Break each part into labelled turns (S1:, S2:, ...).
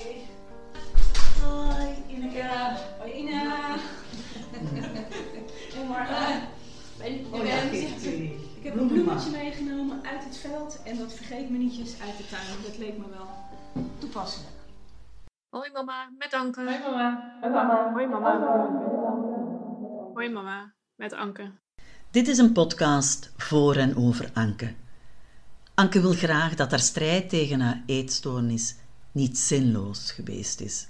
S1: Hoi. Hoi, Ineke. Hoi, Ina. En Marga. Ben
S2: Oh ja,
S1: Ik heb een bloemetje meegenomen uit het veld en wat vergeet me nietjes uit de tuin. Dat leek me wel toepasselijk.
S3: Hoi mama, met Anke.
S1: Hoi mama. Hoi mama.
S3: Hoi mama. Hoi mama, met Anke.
S2: Dit is een podcast voor en over Anke. Anke wil graag dat haar strijd tegen haar eetstoornis niet zinloos geweest is.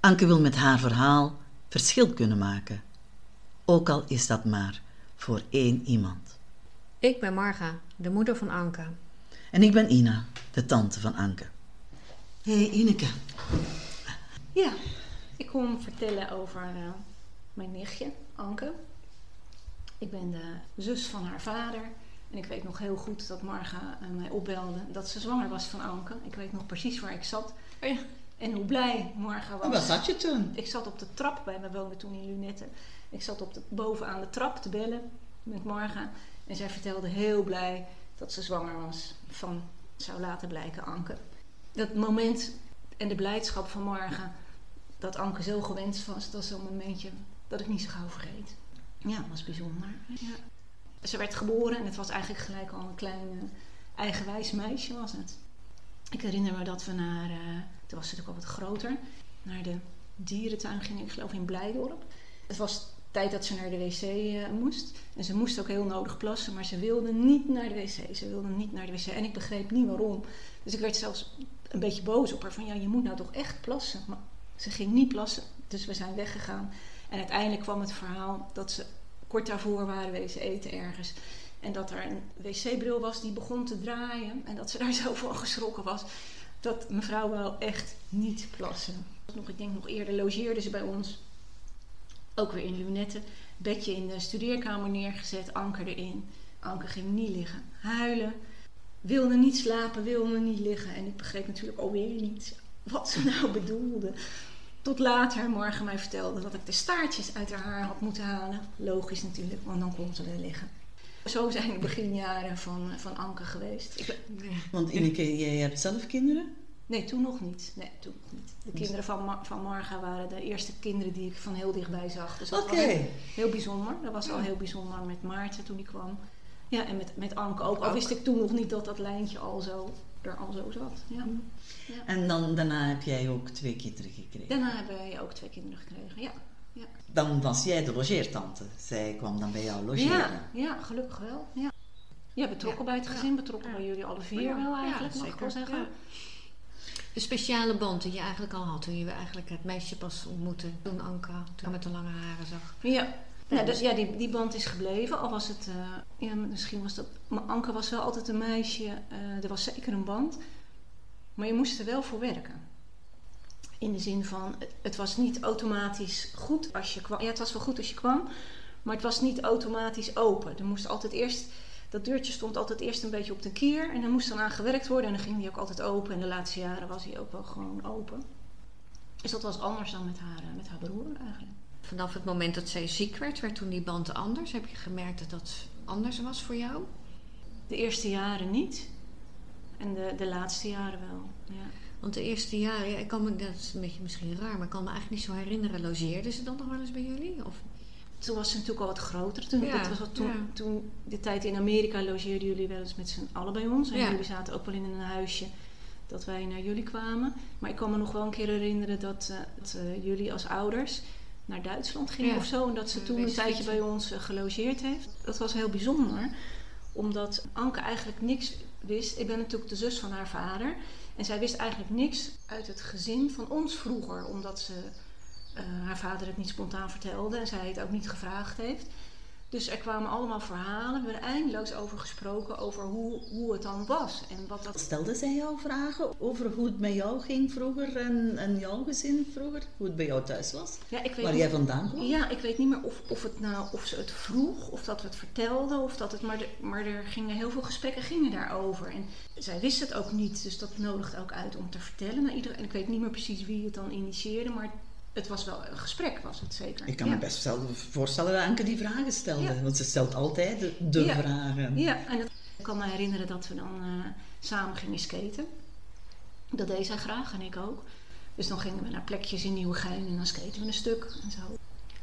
S2: Anke wil met haar verhaal verschil kunnen maken, ook al is dat maar voor één iemand.
S3: Ik ben Marga, de moeder van Anke.
S2: En ik ben Ina, de tante van Anke. Hey Ineke,
S1: Ja, ik kom vertellen over eh, mijn nichtje, Anke. Ik ben de zus van haar vader. En ik weet nog heel goed dat Marga eh, mij opbelde dat ze zwanger was van Anke. Ik weet nog precies waar ik zat.
S3: Oh ja.
S1: En hoe blij Marga was.
S2: waar zat je toen?
S1: Ik zat op de trap bij me woonde toen in Lunette. Ik zat op de, bovenaan de trap te bellen met Marga. En zij vertelde heel blij dat ze zwanger was van, zou later blijken, Anke. Dat moment en de blijdschap van Marga dat Anke zo gewenst was, dat is zo'n momentje dat ik niet zo gauw vergeet. Ja, dat was bijzonder. Ja. Ze werd geboren en het was eigenlijk gelijk al een klein eh, eigenwijs meisje was het. Ik herinner me dat we naar, eh, toen was ze natuurlijk al wat groter, naar de dierentuin gingen, ik geloof in Blijdorp. Het was tijd dat ze naar de wc eh, moest. En ze moest ook heel nodig plassen, maar ze wilde niet naar de wc. Ze wilde niet naar de wc en ik begreep niet waarom. Dus ik werd zelfs een beetje boos op haar van ja, je moet nou toch echt plassen. Maar ze ging niet plassen, dus we zijn weggegaan. En uiteindelijk kwam het verhaal dat ze kort daarvoor waren wezen eten ergens. En dat er een wc-bril was die begon te draaien. En dat ze daar zo van geschrokken was. Dat mevrouw wou echt niet plassen. Nog, ik denk nog eerder logeerde ze bij ons. Ook weer in lunetten. Bedje in de studeerkamer neergezet. Anker erin. Anker ging niet liggen. Huilen. Wilde niet slapen. Wilde niet liggen. En ik begreep natuurlijk alweer niet wat ze nou bedoelde. Tot later morgen mij vertelde dat ik de staartjes uit haar haar had moeten halen. Logisch natuurlijk, want dan kon ze er liggen. Zo zijn de beginjaren van, van Anke geweest. Ik,
S2: Want Ineke, jij hebt zelf kinderen?
S1: nee, toen nog niet. Nee, toen nog niet. De kinderen van, Mar- van Marga waren de eerste kinderen die ik van heel dichtbij zag. Dus dat
S2: Oké.
S1: was heel, heel bijzonder. Dat was al heel bijzonder met Maarten toen die kwam. Ja, en met, met Anke ook. Al wist ik toen nog niet dat dat lijntje al zo, er al zo zat. Ja.
S2: En dan, daarna heb jij ook twee kinderen gekregen.
S1: Daarna hebben wij ook twee kinderen gekregen. Ja,
S2: Dan was jij de logeertante. Zij kwam dan bij jou logeren.
S1: Ja, ja gelukkig wel. Ja, ja betrokken
S3: Ja.
S1: bij het gezin, betrokken
S3: Ja.
S1: bij jullie alle vier
S3: Ja,
S1: wel
S3: ja,
S1: eigenlijk, mag ik wel zeggen.
S3: Ja. De speciale band die je eigenlijk al had toen je eigenlijk het meisje pas ontmoette. Toen Anke toen met de lange haren zag.
S1: Ja, ja, dus, ja die, die band is gebleven. Al was het, eh, ja, misschien was dat... Maar Anke was wel altijd een meisje, eh, er was zeker een band. Maar je moest er wel voor werken. In de zin van, het, was niet automatisch goed als je kwam. Ja, het was wel goed als je kwam, maar het was niet automatisch open. Er moest altijd eerst... Dat deurtje stond altijd eerst een beetje op de kier en er moest dan aan gewerkt worden en dan ging die ook altijd open. En de laatste jaren was hij ook wel gewoon open. Dus dat was anders dan met haar, eh, met haar broer eigenlijk.
S3: Vanaf het moment dat zij ziek werd, werd toen die band anders. Heb je gemerkt dat dat anders was voor jou?
S1: De eerste jaren niet. En de, de laatste jaren wel. Ja.
S3: Want de eerste jaren, ja, ik kan me, dat is een beetje misschien raar, maar ik kan me eigenlijk niet zo herinneren. Logeerde ze dan nog wel eens bij jullie? Of?
S1: Toen was ze natuurlijk al wat groter. Toen,
S3: Ja,
S1: was toen,
S3: ja.
S1: toen de tijd in Amerika logeerden jullie wel eens met z'n allen bij ons. En jullie zaten ook wel in een huisje dat wij naar jullie kwamen. Maar ik kan me nog wel een keer herinneren dat, eh, dat, eh, jullie als ouders naar Duitsland gingen
S3: Ja.
S1: of zo. En dat ze toen een
S3: wees
S1: tijdje bij ons eh, gelogeerd heeft. Dat was heel bijzonder. Omdat Anke eigenlijk niks wist. Ik ben natuurlijk de zus van haar vader. En zij wist eigenlijk niks uit het gezin van ons vroeger. Omdat ze eh, haar vader het niet spontaan vertelde en zij het ook niet gevraagd heeft. Dus er kwamen allemaal verhalen. We hebben er eindeloos over gesproken, over hoe, hoe het dan was. En wat dat...
S2: Stelde zij jou vragen over hoe het met jou ging vroeger en, en jouw gezin vroeger? Hoe het bij jou thuis was?
S1: Ja, ik weet
S2: Waar
S1: niet-
S2: jij vandaan kwam?
S1: Ja, ik weet niet meer of, of, het nou, of ze het vroeg, of dat we het vertelden, of dat het, maar, de- maar er gingen heel veel gesprekken gingen daarover. En zij wist het ook niet, dus dat nodigde ook uit om te vertellen naar iedereen. En ik weet niet meer precies wie het dan initieerde, maar het was wel een gesprek, was het zeker.
S2: Ik kan
S1: ja.
S2: me best wel voorstellen dat Anke die vragen stelde.
S1: Ja.
S2: Want ze stelt altijd de, de
S1: Ja.
S2: vragen.
S1: Ja, en het- ik kan me herinneren dat we dan eh, samen gingen skaten. Dat deed zij graag en ik ook. Dus dan gingen we naar plekjes in Nieuwegein en dan skaten we een stuk en zo.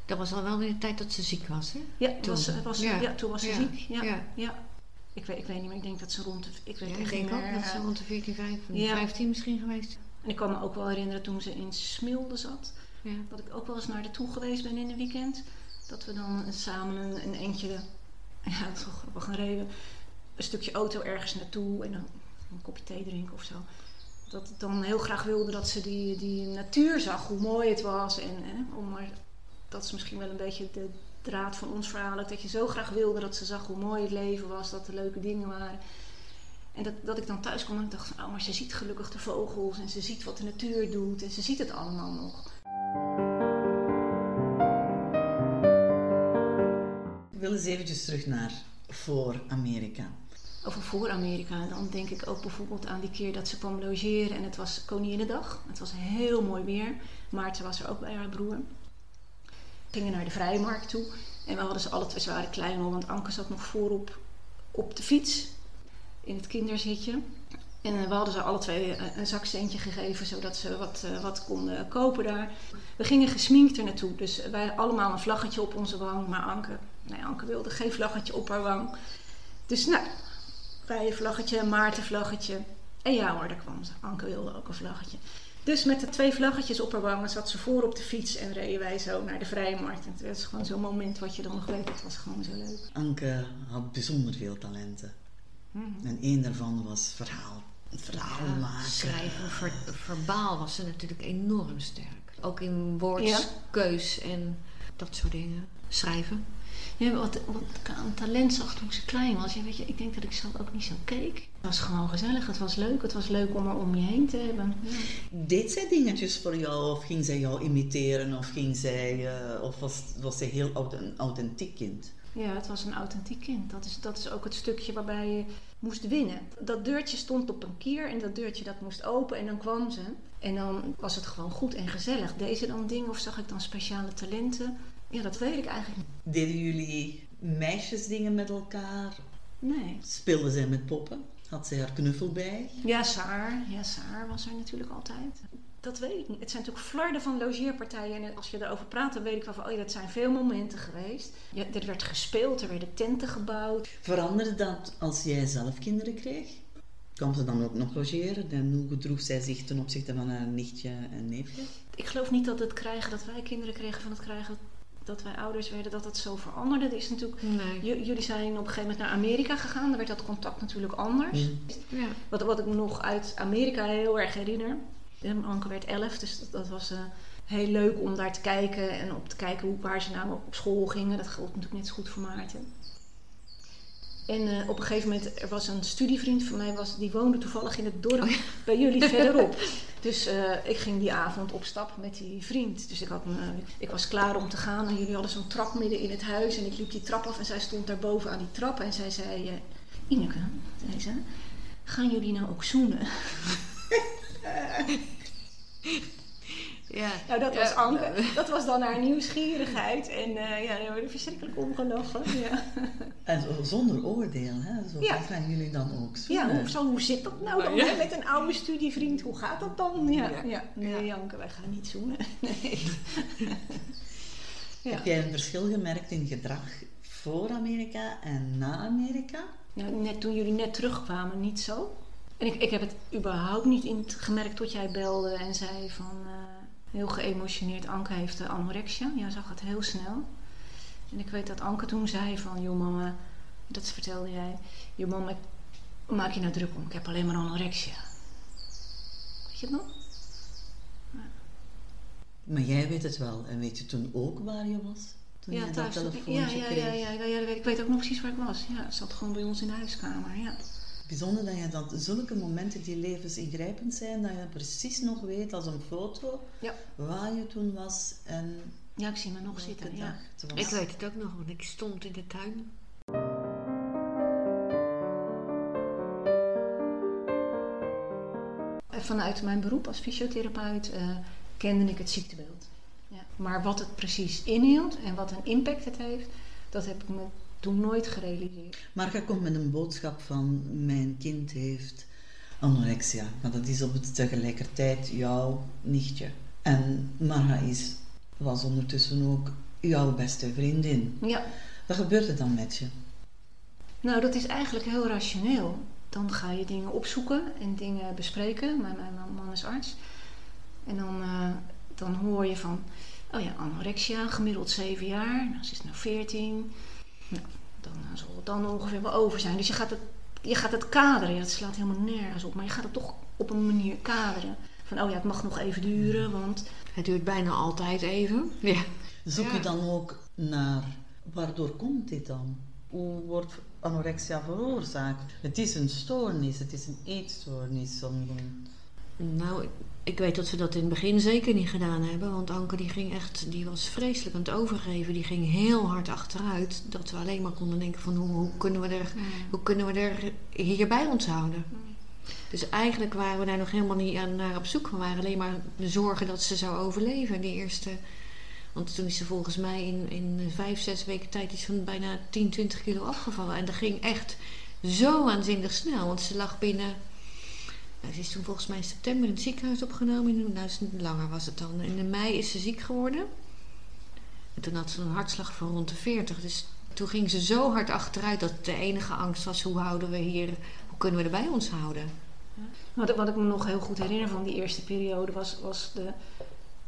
S3: Dat was al wel in de tijd dat ze ziek was, hè?
S1: Ja,
S3: Toen.
S1: was, ze- was,
S3: Ja.
S1: ja. toen was ze
S3: Ja.
S1: ziek. Ja,
S3: Ja.
S1: ja. Ik, weet, ik weet niet meer, ik denk dat ze rond de... Ik weet echt
S3: ik ook dat ze
S1: eh,
S3: rond de 14, 15,
S1: Ja.
S3: 15 misschien geweest.
S1: En ik kan me ook wel herinneren toen ze in Smilde zat.
S3: Ja.
S1: Dat ik ook wel eens naar de toe geweest ben in een weekend. Dat we dan samen een, een eentje, ja, dat is wel grappig, een reden, een stukje auto ergens naartoe en dan een kopje thee drinken of zo. Dat ik dan heel graag wilde dat ze die, die natuur zag, hoe mooi het was. En, hè, om maar, dat is misschien wel een beetje de draad van ons verhaal. Dat je zo graag wilde dat ze zag hoe mooi het leven was, dat er leuke dingen waren. En dat, dat ik dan thuis kwam en dacht van, oh, maar ze ziet gelukkig de vogels en ze ziet wat de natuur doet en ze ziet het allemaal nog.
S2: Ik wil eens eventjes terug naar voor Amerika.
S1: Over voor Amerika, dan denk ik ook bijvoorbeeld aan die keer dat ze kwam logeren en het was Koninginnedag. Het was heel mooi weer. Maarten was er ook bij haar broer. We gingen naar de Vrijmarkt toe en we hadden ze alle twee, ze waren klein want Anke zat nog voorop op de fiets in het kinderzitje. En eh, we hadden ze alle twee eh, een zakcentje gegeven, zodat ze wat, eh, wat konden kopen daar. We gingen gesminkt er naartoe, dus wij allemaal een vlaggetje op onze wang. Maar Anke, nee, Anke wilde geen vlaggetje op haar wang. Dus nou, wij een vlaggetje, een Maarten vlaggetje. En ja hoor, daar kwam ze. Anke wilde ook een vlaggetje. Dus met de twee vlaggetjes op haar wangen zat ze voor op de fiets en reden wij zo naar de Vrijmarkt. En het was gewoon zo'n moment wat je dan nog weet. Het was gewoon zo leuk.
S2: Anke had bijzonder veel talenten. En één daarvan was verhaal. Verhaal
S3: Ja,
S2: maken.
S3: Schrijven, ver- verbaal was ze natuurlijk enorm sterk. Ook in woordskeus en dat soort dingen. Schrijven.
S1: Ja, wat, wat ik aan talent zag toen ze klein was. Ja, weet je, ik denk dat ik zelf ook niet zo keek. Het was gewoon gezellig. Het was leuk. Het was leuk om er om je heen te hebben. Ja.
S2: Deed zij dingetjes voor jou of ging zij jou imiteren of ging zij, eh, of was, was zij heel een authentiek kind?
S1: Ja, het was een authentiek kind. Dat is, dat is ook het stukje waarbij je moest winnen. Dat deurtje stond op een kier en dat deurtje dat moest open en dan kwam ze. En dan was het gewoon goed en gezellig. Deed ze dan dingen of zag ik dan speciale talenten? Ja, dat weet ik eigenlijk niet.
S2: Deden jullie meisjesdingen met elkaar?
S1: Nee.
S2: Speelden zij met poppen? Had zij haar knuffel bij?
S1: Ja, Saar. Ja, Saar was er natuurlijk altijd. Dat weet ik niet. Het zijn natuurlijk flarden van logeerpartijen. En als je daarover praat, dan weet ik wel van... Oh ja, dat zijn veel momenten geweest. Ja, er werd gespeeld, er werden tenten gebouwd.
S2: Veranderde dat als jij zelf kinderen kreeg? Kwam ze dan ook nog logeren? En hoe gedroeg zij zich ten opzichte van haar nichtje en neefje?
S1: Ik geloof niet dat het krijgen, dat wij kinderen kregen van het krijgen... dat wij ouders werden, dat dat zo veranderde. Er is natuurlijk...
S3: Nee.
S1: J- jullie zijn op een gegeven moment naar Amerika gegaan. Daar werd dat contact natuurlijk anders.
S3: Ja.
S1: Wat, wat ik me nog uit Amerika heel erg herinner. Eh, Anke werd elf, dus dat, dat was eh, heel leuk om daar te kijken. En op te kijken hoe, waar ze nou op school gingen. Dat geldt natuurlijk net zo goed voor Maarten. En eh, op een gegeven moment, er was een studievriend van mij, was, die woonde toevallig in het dorp bij jullie verderop. Dus eh, ik ging die avond op stap met die vriend. Dus ik, had me, ik was klaar om te gaan en jullie hadden zo'n trap midden in het huis. En ik liep die trap af en zij stond daar boven aan die trap. En zij zei, Ineke, zei ze, gaan jullie nou ook zoenen?
S3: Ja.
S1: Nou, dat
S3: Ja.
S1: was Anke. Dat was dan haar nieuwsgierigheid. En eh, ja, daar werden verschrikkelijk om gelachen. Ja,
S2: En zo, zonder oordeel, hè? Zo
S1: Ja.
S2: gaan jullie dan ook
S1: ja
S2: zoenen.
S1: hoe, zo, hoe zit dat nou dan
S3: Ja.
S1: hè, met een oude studievriend? Hoe gaat dat dan? Ja,
S3: Ja.
S1: ja. Nee, Janke, wij gaan niet zoenen. Nee. ja.
S2: Heb jij een verschil gemerkt in gedrag voor Amerika en na Amerika?
S1: Nou, net toen jullie net terugkwamen, niet zo. En ik, ik heb het überhaupt niet in gemerkt tot jij belde en zei van... eh, heel geëmotioneerd, Anke heeft eh, anorexia. Ja, zag het heel snel. En ik weet dat Anke toen zei van... Joh mama, dat vertelde jij. Joh mama, maak je nou druk om. Ik heb alleen maar anorexia. Weet je het nog?
S2: Maar jij weet het wel. En weet je toen ook waar je was? Toen je dat
S1: thuis.
S2: telefoontje
S1: ja, ja,
S2: kreeg?
S1: ja, ja, ja, ja, dat ik weet ook nog precies waar ik was. Ja, het zat gewoon bij ons in de huiskamer. Ja.
S2: Bijzonder dat je dat zulke momenten die levensingrijpend zijn, dat je precies nog weet als een foto
S1: Ja.
S2: waar je toen was en
S1: ja, ik zie me nog zitten. Ja.
S3: Ik weet het ook nog, want ik stond in de tuin.
S1: Vanuit mijn beroep als fysiotherapeut eh, kende ik het ziektebeeld. Ja. Maar wat het precies inhield en wat een impact het heeft, dat heb ik me toen nooit gerealiseerd.
S2: Maar je komt met een boodschap van mijn kind heeft anorexia. Maar dat is op het tegelijkertijd jouw nichtje. En Marga is, was ondertussen ook jouw beste vriendin.
S1: Ja.
S2: Wat gebeurt er dan met je?
S1: Nou, dat is eigenlijk heel rationeel. Dan ga je dingen opzoeken en dingen bespreken. Mijn, mijn man is arts. En dan, eh, dan hoor je van, oh ja, anorexia, gemiddeld 7 jaar. Nou, ze is nu 14. Nou, dan eh, zal het dan ongeveer wel over zijn. Dus je gaat het, je gaat het kaderen. Ja, het slaat helemaal nergens op. Maar je gaat het toch op een manier kaderen. Van, oh ja, het mag nog even duren, want...
S3: Het duurt bijna altijd even. Ja.
S2: Zoek je
S3: Ja.
S2: dan ook naar waardoor komt dit dan? Hoe wordt anorexia veroorzaakt? Het is een stoornis, het is een eetstoornis. om-
S3: Nou, ik weet dat ze dat in het begin zeker niet gedaan hebben. Want Anke die ging echt, die was vreselijk aan het overgeven. Die ging heel hard achteruit. Dat we alleen maar konden denken van hoe, hoe kunnen we er, hoe kunnen we er hier bij ons houden. Dus eigenlijk waren we daar nog helemaal niet aan, naar op zoek. We waren alleen maar zorgen dat ze zou overleven. Die eerste, want toen is ze volgens mij in, in vijf, zes weken tijd iets van bijna 10, 20 kilo afgevallen. En dat ging echt zo aanzienlijk snel. Want ze lag binnen nou, ze is toen volgens mij in september in het ziekenhuis opgenomen. Nou, langer was het dan. En in mei is ze ziek geworden. En toen had ze een hartslag van rond de 40. Dus toen ging ze zo hard achteruit dat de enige angst was: hoe houden we hier, hoe kunnen we er bij ons houden?
S1: Wat, wat ik me nog heel goed herinner van die eerste periode was, was de,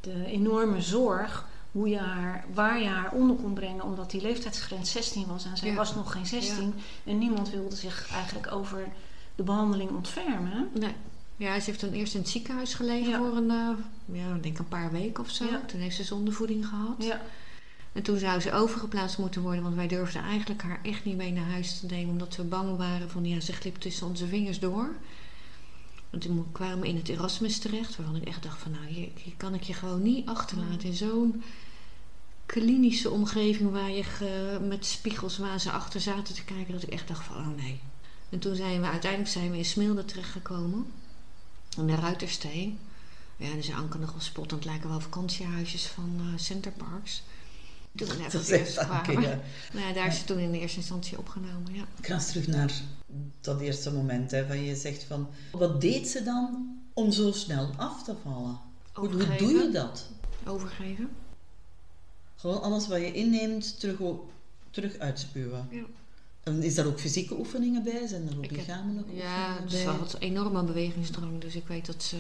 S1: de enorme zorg hoe je haar, waar je haar onder kon brengen, omdat die leeftijdsgrens 16 was en zij
S3: Ja.
S1: was nog geen 16 en niemand wilde zich eigenlijk over de behandeling ontfermen.
S3: Nee. Ja, ze heeft toen eerst in het ziekenhuis gelegen
S1: Ja.
S3: voor een, eh, ja, denk een paar weken of zo.
S1: Ja.
S3: Toen heeft ze zondevoeding gehad.
S1: Ja,
S3: En toen zou ze overgeplaatst moeten worden, want wij durfden eigenlijk haar echt niet mee naar huis te nemen, omdat we bang waren van ja, ze glipt tussen onze vingers door. En toen kwamen we in het Erasmus terecht, waarvan ik echt dacht van nou, hier, hier kan ik je gewoon niet achterlaten in zo'n klinische omgeving waar je met spiegels waar ze achter zaten te kijken, dat ik echt dacht van oh nee. En toen zijn we uiteindelijk zijn we in Smilde terechtgekomen, in de Ruitersteen. Ja, dus Anke nog wel spottend lijken wel vakantiehuisjes van eh Centerparks. Toen we net het kwamen.
S2: Anke, ja.
S3: Nou ja, daar is ze toen in de eerste instantie opgenomen, ja.
S2: Ik ga eens terug naar dat eerste moment hè, van je zegt van... Wat deed ze dan om zo snel af te vallen? Hoe, hoe doe je dat?
S3: Overgeven.
S2: Gewoon alles wat je inneemt terug, terug uitspuwen.
S3: Ja.
S2: En is daar ook fysieke oefeningen bij? Zijn er ook
S3: heb-
S2: lichamelijke
S3: Ja,
S2: oefeningen
S3: ze
S2: bij?
S3: had enorme bewegingsdrang. Dus ik weet dat ze...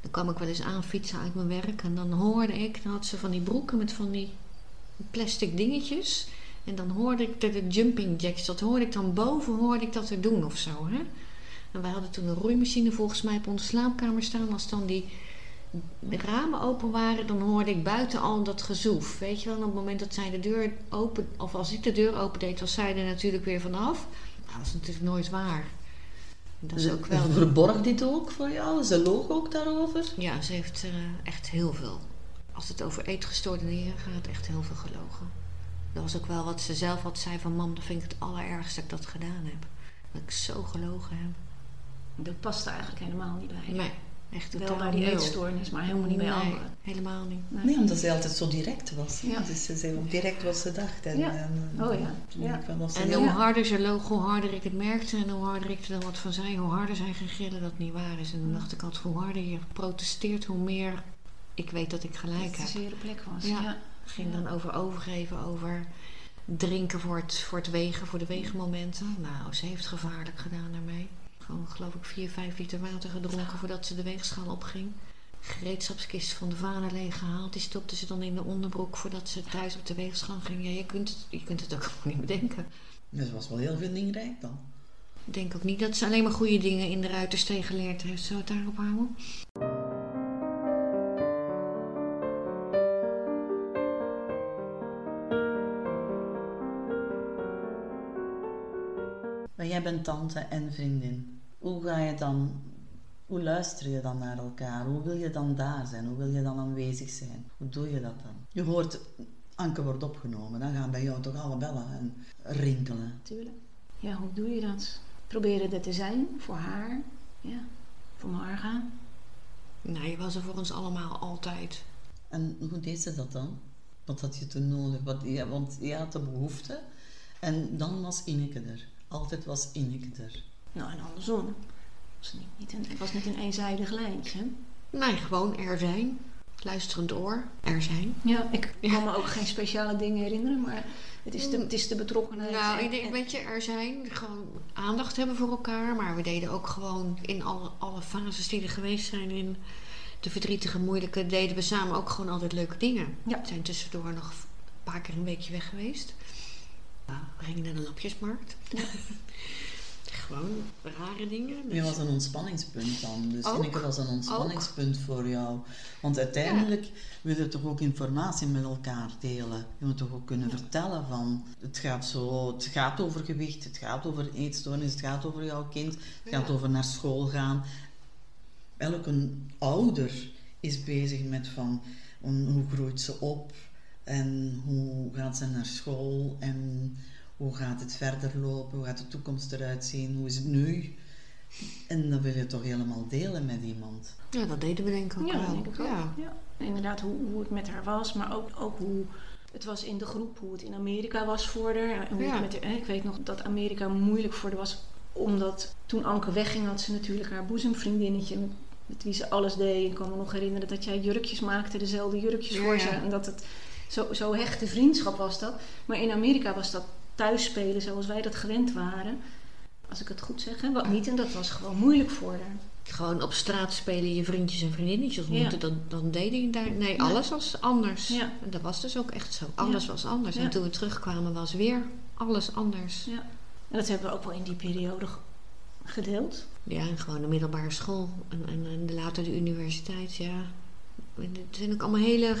S3: Dan kwam ik wel eens aan fietsen uit mijn werk. En dan hoorde ik... Dan had ze van die broeken met van die plastic dingetjes. En dan hoorde ik de, de jumping jacks. Dat hoorde ik dan boven hoorde ik dat er doen of zo. Hè? En wij hadden toen een roeimachine volgens mij op onze slaapkamer staan. Als dan die de ramen open waren, dan hoorde ik buiten al dat gezoef. Weet je wel, en op het moment dat zij de deur open, of als ik de deur opendeed, was zij er natuurlijk weer vanaf. Nou, dat is natuurlijk nooit waar. Dat is
S2: Ze-
S3: ook wel.
S2: Verborg dit ook voor jou? Ze loog ook daarover?
S3: Ja, ze heeft eh, echt heel veel. Als het over eetgestoordeningen gaat, echt heel veel gelogen. Dat was ook wel wat ze zelf had zei van mam, dat vind ik het allerergste dat ik dat gedaan heb. Dat ik zo gelogen heb.
S1: dat past er eigenlijk helemaal niet bij.
S3: Nee, echt
S1: Wel bij die eetstoornis, maar helemaal niet bij
S3: Nee,
S1: anderen.
S3: helemaal niet.
S1: Nee.
S2: Nee, omdat ze altijd zo direct was.
S1: Ja.
S2: Dus ze zei ook direct wat ze dacht. En,
S1: Ja.
S2: en,
S1: Oh ja.
S3: En hoe
S1: Ja.
S3: harder ze loog, hoe harder ik het merkte en hoe harder ik er dan wat van zei, hoe harder zij ging gillen dat het niet waar is. En dan dacht ik altijd, hoe harder je protesteert, hoe meer ik weet dat ik gelijk
S1: Dat het
S3: heb.
S1: een zere plek was.
S3: Ja. Ging dan over overgeven, over drinken voor het, voor het wegen, voor de weegmomenten. Nou, ze heeft gevaarlijk gedaan daarmee. Gewoon, geloof ik, 4, 5 liter water gedronken voordat ze de weegschaal opging. Gereedschapskist van de vader leeggehaald. Die stopte ze dan in de onderbroek voordat ze thuis op de weegschaal ging. Ja, je kunt het, je kunt het ook gewoon niet bedenken.
S2: Dus ze was wel heel vindingrijk dan.
S3: Ik denk ook niet dat ze alleen maar goede dingen in de ruitersteen geleerd heeft. We het daarop houden?
S2: Maar jij bent tante en vriendin. Hoe ga je dan... Hoe luister je dan naar elkaar? Hoe wil je dan daar zijn? Hoe wil je dan aanwezig zijn? Hoe doe je dat dan? Je hoort, Anke wordt opgenomen. Dan gaan bij jou toch alle bellen en rinkelen.
S1: Tuurlijk. Ja, hoe doe je dat? Proberen er te zijn voor haar. Ja, voor Marga.
S3: Nee, je was er voor ons allemaal altijd.
S2: En hoe deed ze dat dan? Wat had je toen nodig? Wat, ja, want je had de behoefte. En dan was Ineke er. Altijd was Ineke er.
S1: Nou, en andersom. was niet, niet een, het was niet een eenzijdig lijntje.
S3: Nee, gewoon er zijn. Luisterend oor, er zijn.
S1: Ja, ik kan me ook geen speciale dingen herinneren, maar het is de, het is de betrokkenheid.
S3: Nou, ik denk,
S1: en-
S3: weet je, er zijn gewoon aandacht hebben voor elkaar. Maar we deden ook gewoon in alle, alle fases die er geweest zijn in de verdrietige, moeilijke, deden we samen ook gewoon altijd leuke dingen.
S1: Ja.
S3: We zijn tussendoor nog een paar keer een weekje weg geweest. Ja, we gingen naar de lapjesmarkt. gewoon rare dingen.
S2: Je was een ontspanningspunt dan. Dus
S3: Ook.
S2: Ineke was een ontspanningspunt voor jou. Want uiteindelijk wil je toch ook informatie met elkaar delen. Je moet toch ook kunnen vertellen van... Het gaat, zo, het gaat over gewicht, het gaat over eetstoornis, het gaat over jouw kind. Het gaat
S3: Ja.
S2: over naar school gaan. Elke ouder is bezig met van... Hoe groeit ze op? En hoe gaat ze naar school? En hoe gaat het verder lopen? Hoe gaat de toekomst eruit zien? Hoe is het nu? En dat wil je toch helemaal delen met iemand.
S3: Ja, dat deden we denk ik ook
S1: Ja,
S3: wel.
S1: dat denk ik ook.
S3: Ja.
S1: Ja. Inderdaad, hoe, hoe het met haar was, maar ook, ook hoe het was in de groep, hoe het in Amerika was voor haar. En hoe
S3: Ja.
S1: het met ik weet nog dat Amerika moeilijk voor haar was, omdat toen Anke wegging had ze natuurlijk haar boezemvriendinnetje met, met wie ze alles deed. Ik kan me nog herinneren dat jij jurkjes maakte, dezelfde jurkjes
S3: Ja,
S1: voor
S3: ja.
S1: ze. En dat het zo, zo hechte vriendschap was dat. Maar in Amerika was dat thuisspelen zoals wij dat gewend waren. Als ik het goed zeg, hè? Wat niet. En dat was gewoon moeilijk voor haar.
S3: Gewoon op straat spelen je vriendjes en vriendinnetjes ontmoeten.
S1: Ja.
S3: Dan, dan deed ik daar... Nee, alles was anders.
S1: Ja.
S3: En dat was dus ook echt zo. Alles was anders. En toen we terugkwamen was weer alles anders.
S1: Ja. En dat hebben we ook wel in die periode ge- gedeeld.
S3: Ja, en gewoon de middelbare school. En, en, en later de universiteit, ja. En Het zijn ook allemaal hele...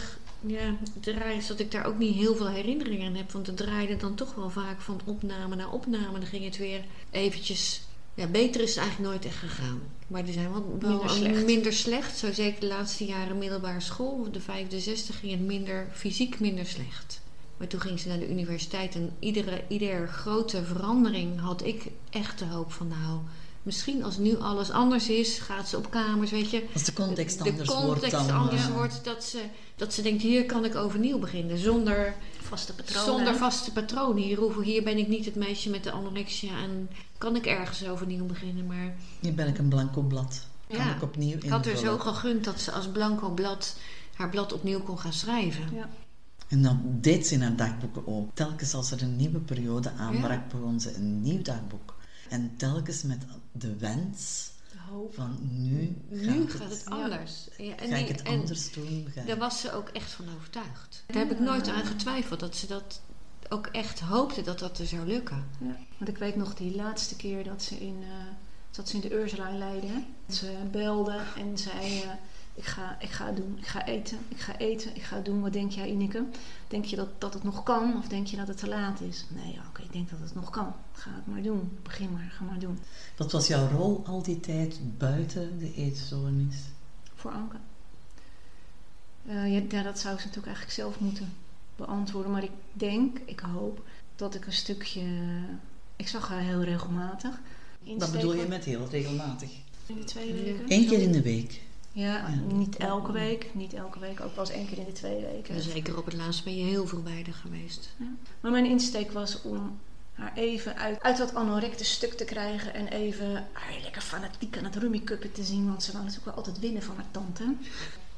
S3: Ja, het raar is dat ik daar ook niet heel veel herinneringen aan heb. Want het draaide dan toch wel vaak van opname naar opname. Dan ging het weer eventjes... Ja, beter is het eigenlijk nooit echt gegaan. Maar die zijn wel, wel
S1: Minder slecht.
S3: minder slecht. Zo zeker de laatste jaren middelbare school. De vijfde, zesde ging het minder, fysiek minder slecht. Maar toen ging ze naar de universiteit. En iedere, iedere grote verandering had ik echt de hoop van... Nou, misschien als nu alles anders is, gaat ze op kamers, weet je.
S2: Als de context
S3: de
S2: anders
S3: context
S2: wordt dan...
S3: anders
S2: eh,
S3: wordt, dat ze, dat ze denkt, hier kan ik overnieuw beginnen. Zonder,
S1: Vaste patronen.
S3: zonder vaste patronen. Hier, hoef, hier ben ik niet het meisje met de anorexia en kan ik ergens overnieuw beginnen. Maar
S2: Hier ben ik een blanco blad. Kan
S3: Ja.
S2: ik opnieuw
S3: ik had er zo
S2: invullen.
S3: gegund dat ze als blanco blad haar blad opnieuw kon gaan schrijven.
S1: Ja.
S2: En dat deed ze in haar dagboeken ook. Telkens als er een nieuwe periode aanbrak, begon ze een nieuw dagboek. En telkens met de wens van nu gaat,
S3: Nu
S2: het,
S3: gaat het anders. Ja, en
S2: ga ik het
S3: en
S2: anders doen. Ga
S3: Daar was ze ook echt van overtuigd. Daar heb ik nooit aan getwijfeld dat ze dat ook echt hoopte dat dat er zou lukken.
S1: Ja. Want ik weet nog die laatste keer dat ze in, eh, dat ze in de Ursula in Leiden. Ze belde en zei: eh, ik, ga, ik ga doen, ik ga eten, ik ga eten, ik ga doen. Wat denk jij, Ineke? Denk je dat, dat het nog kan of denk je dat het te laat is? Nee, oké, ik denk dat het nog kan. Ga het maar doen. Begin maar, ga maar doen.
S2: Wat was jouw rol al die tijd buiten de eetstoornis?
S1: Voor Anke. Eh, ja, ja, dat zou ze natuurlijk eigenlijk zelf moeten beantwoorden. Maar ik denk, ik hoop, dat ik een stukje... Ik zag haar heel regelmatig.
S2: Wat bedoel je met heel regelmatig?
S1: In de twee weken?
S2: Eén keer in de week.
S1: Ja,
S2: Ja.
S1: niet elke week. Niet elke week. Ook pas één keer in de twee weken.
S3: En zeker op het laatst ben je heel veel bij haar geweest.
S1: Maar mijn insteek was om haar even uit, uit dat anorecte stuk te krijgen. En even haar lekker fanatiek aan het rummikuppen te zien. Want ze wou natuurlijk wel altijd winnen van haar tante.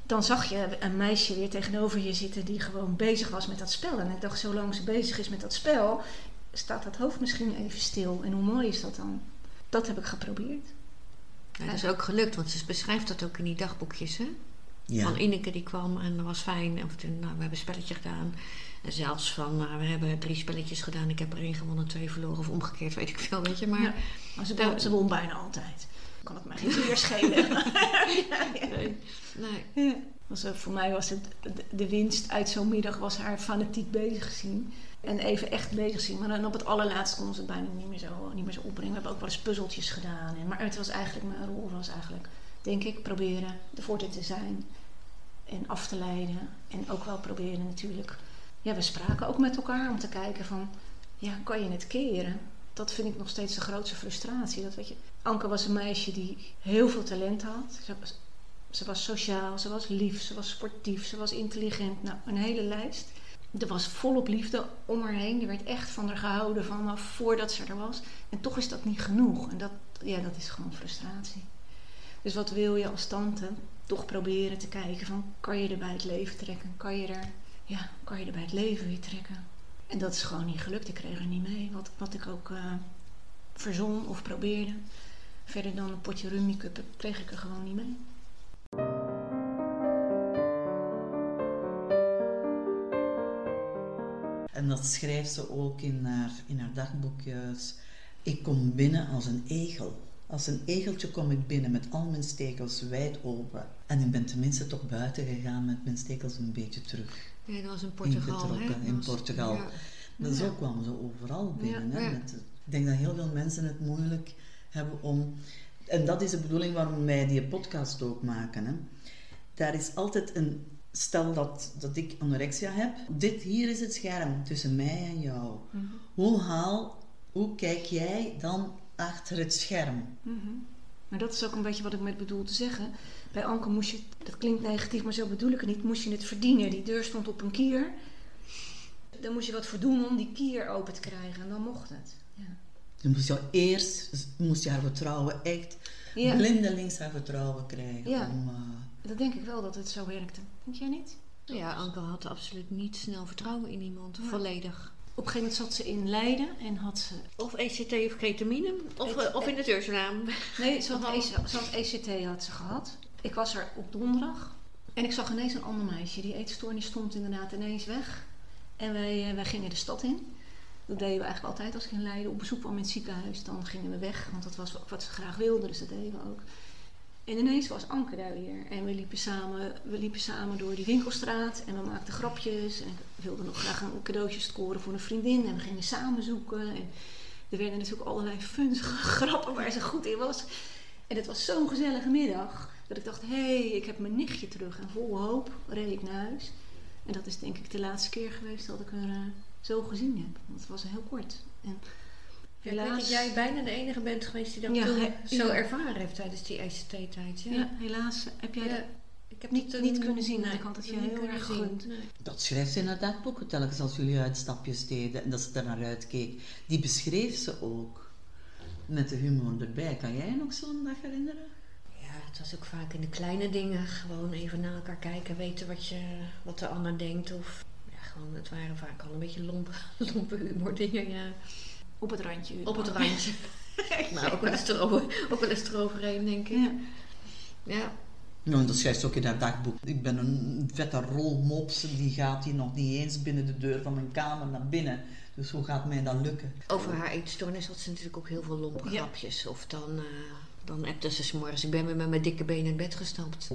S1: Dan zag je een meisje weer tegenover je zitten die gewoon bezig was met dat spel. En ik dacht, zolang ze bezig is met dat spel, staat dat hoofd misschien even stil. En hoe mooi is dat dan? Dat heb ik geprobeerd.
S3: Ja, dat is ook gelukt, want ze beschrijft dat ook in die dagboekjes. Hè?
S2: Ja.
S3: Van Ineke die kwam en dat was fijn. Of toen, nou, we hebben een spelletje gedaan. En zelfs van, nou, we hebben drie spelletjes gedaan. Ik heb er één gewonnen, twee verloren. Of omgekeerd, weet ik veel, weet je. Maar
S1: Ja. Maar ze, won, ze won bijna altijd. Kan het mij geen meer schelen.
S3: nee. nee.
S1: Ja. Was, eh, voor mij was het de, de winst uit zo'n middag was haar fanatiek bezig zien. En even echt bezig zien. Maar dan op het allerlaatst konden ze het bijna niet meer zo, niet meer zo opbrengen. We hebben ook wel eens puzzeltjes gedaan. En, maar het was eigenlijk, mijn rol was eigenlijk, denk ik, proberen ervoor te zijn. En af te leiden. En ook wel proberen natuurlijk. Ja, we spraken ook met elkaar om te kijken van, ja, kan je het keren? Dat vind ik nog steeds de grootste frustratie. Dat, weet je, Anke was een meisje die heel veel talent had. Ze was, ze was sociaal, ze was lief, ze was sportief, ze was intelligent. Nou, een hele lijst. Er was volop liefde om haar heen. Er werd echt van haar gehouden vanaf voordat ze er was. En toch is dat niet genoeg. En dat, ja, dat is gewoon frustratie. Dus wat wil je als tante? Toch proberen te kijken van, kan je er bij het leven trekken? Kan je er, ja, kan je er bij het leven weer trekken? En dat is gewoon niet gelukt. Ik kreeg er niet mee. Wat, wat ik ook uh, verzon of probeerde. Verder dan een potje rummy cup kreeg ik er gewoon niet mee.
S2: En dat schrijft ze ook in haar, in haar dagboekjes. Ik kom binnen als een egel. Als een egeltje kom ik binnen met al mijn stekels wijd open. En ik ben tenminste toch buiten gegaan met mijn stekels een beetje terug.
S3: Ja, dat was in Portugal.
S2: Ingetrokken,
S3: hè?
S2: in
S3: was-
S2: Portugal.
S3: ja.
S2: Maar zo
S3: Ja.
S2: kwamen ze overal binnen.
S3: Ja,
S2: hè, met- ik denk dat heel veel mensen het moeilijk hebben om... En dat is de bedoeling waarom wij die podcast ook maken. Hè. Daar is altijd een... Stel dat, dat ik anorexia heb. Dit hier is het scherm tussen mij en jou.
S1: Mhm.
S2: Hoe haal... Hoe kijk jij dan achter het scherm?
S1: Mhm. Maar dat is ook een beetje wat ik met bedoel te zeggen. Bij Anke moest je, dat klinkt negatief, maar zo bedoel ik het niet, moest je het verdienen. Die deur stond op een kier. Dan moest je wat voor doen om die kier open te krijgen en dan mocht het. Ja.
S2: Je moest jou eerst moest je haar vertrouwen echt
S1: Ja.
S2: blindelings haar vertrouwen krijgen.
S1: Ja.
S2: Om, eh,
S1: Dat denk ik wel dat het zo werkte. Denk jij niet?
S3: Ja, Anke had absoluut niet snel vertrouwen in iemand.
S1: Ja.
S3: Volledig.
S1: Op een gegeven moment zat ze in Leiden en had ze...
S3: Of ECT of ketamine. Of,
S1: ECT.
S3: of in de deurnaam.
S1: Nee, ze had. EC ze had ECT had ze gehad. Ik was er op donderdag en ik zag ineens een ander meisje. Die eetstoornis stond inderdaad ineens weg. En wij, eh, wij gingen de stad in. Dat deden we eigenlijk altijd als ik in Leiden op bezoek kwam in het ziekenhuis. Dan gingen we weg, want dat was ook wat ze graag wilden, dus dat deden we ook. En ineens was Anke daar weer. En we liepen samen, we liepen samen door die winkelstraat en we maakten grapjes. En ik wilde nog graag een cadeautje scoren voor een vriendin. En we gingen samen zoeken. En er werden natuurlijk allerlei funzige grappen waar ze goed in was. En het was zo'n gezellige middag. Dat ik dacht, hé, hey, ik heb mijn nichtje terug. En vol hoop reed ik naar huis. En dat is denk ik de laatste keer geweest dat ik haar eh, zo gezien heb. Want het was heel kort. En
S3: Ik weet dat jij bijna de enige bent geweest die dat
S1: Ja,
S3: toen
S1: he-
S3: zo ervaren heeft tijdens die ECT-tijd. Ja.
S1: ja, helaas heb jij
S3: Ja.
S1: dat
S3: Ik heb
S1: Niet- niet kunnen zien,
S3: nee,
S1: ik had het je
S3: niet
S1: heel
S3: kunnen
S1: erg
S3: zien.
S1: gegund.
S3: Nee.
S2: Dat schrijft ze in haar dagboeken telkens als jullie uitstapjes deden en dat ze er naar uitkeek. Die beschreef ze ook. Met de humor erbij. Kan jij je nog zo'n dag herinneren?
S3: Ja, het was ook vaak in de kleine dingen. Gewoon even naar elkaar kijken, weten wat, je, wat de ander denkt. Of ja, gewoon, het waren vaak al een beetje lompe, lompe humor dingen. Ja.
S1: Op het randje.
S3: Op het randje. maar ook wel eens erover, ook wel eens eroverheen, denk ik.
S1: Ja.
S3: Ja.
S2: Nou, dat schrijft ze ook in haar dagboek. Ik ben een vette rolmops, die gaat hier nog niet eens binnen de deur van mijn kamer naar binnen. Dus hoe gaat mij dat lukken?
S3: Over haar eetstoornis had ze natuurlijk ook heel veel lompe
S1: Ja.
S3: grapjes. Of dan, eh dan appte ze 's morgens. Ik ben weer met mijn dikke benen in bed gestapt.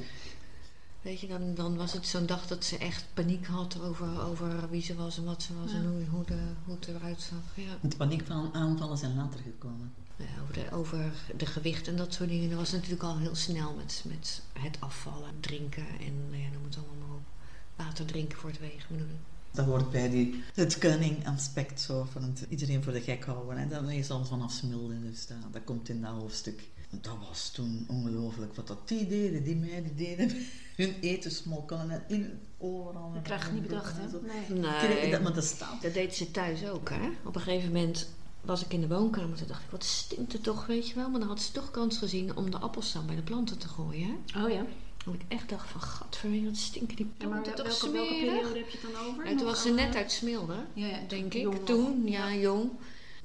S3: Weet je, dan, dan was het zo'n dag dat ze echt paniek had over, over wie ze was en wat ze was
S1: Ja.
S3: en hoe, hoe, de, hoe het eruit zag. Ja.
S2: De paniekaanvallen zijn later gekomen.
S3: Ja, over, de, over de gewicht en dat soort dingen. Dat was natuurlijk al heel snel met, met het afvallen, drinken en nou ja, noem het allemaal maar op. Water drinken voor het wegen bedoel ik.
S2: Dat hoort bij die, het cunning aspect zo van het iedereen voor de gek houden. En dat is al vanaf smilde, dus dat, dat komt in dat hoofdstuk. Dat was toen ongelooflijk wat dat die deden, die meiden deden. Hun eten smokkelen en in, overal.
S1: Dat krijg je niet bedacht, hè? Nee.
S2: Kreeg- Dat, maar dat staat.
S3: Dat deed ze thuis ook, hè. Op een gegeven moment was ik in de woonkamer. Toen dacht ik, wat stinkt het toch, weet je wel. Maar dan had ze toch kans gezien om de appelsap bij de planten te gooien, hè.
S1: Oh ja.
S3: Dat ik echt dacht van, gadverwee, wat stinken die
S1: Ja, maar
S3: planten toch
S1: welke, welke periode heb je het dan over?
S3: Ja, toen was ze net uit Smilde,
S1: Ja, ja,
S3: denk
S1: jong
S3: ik.
S1: nog.
S3: Toen, ja, jong.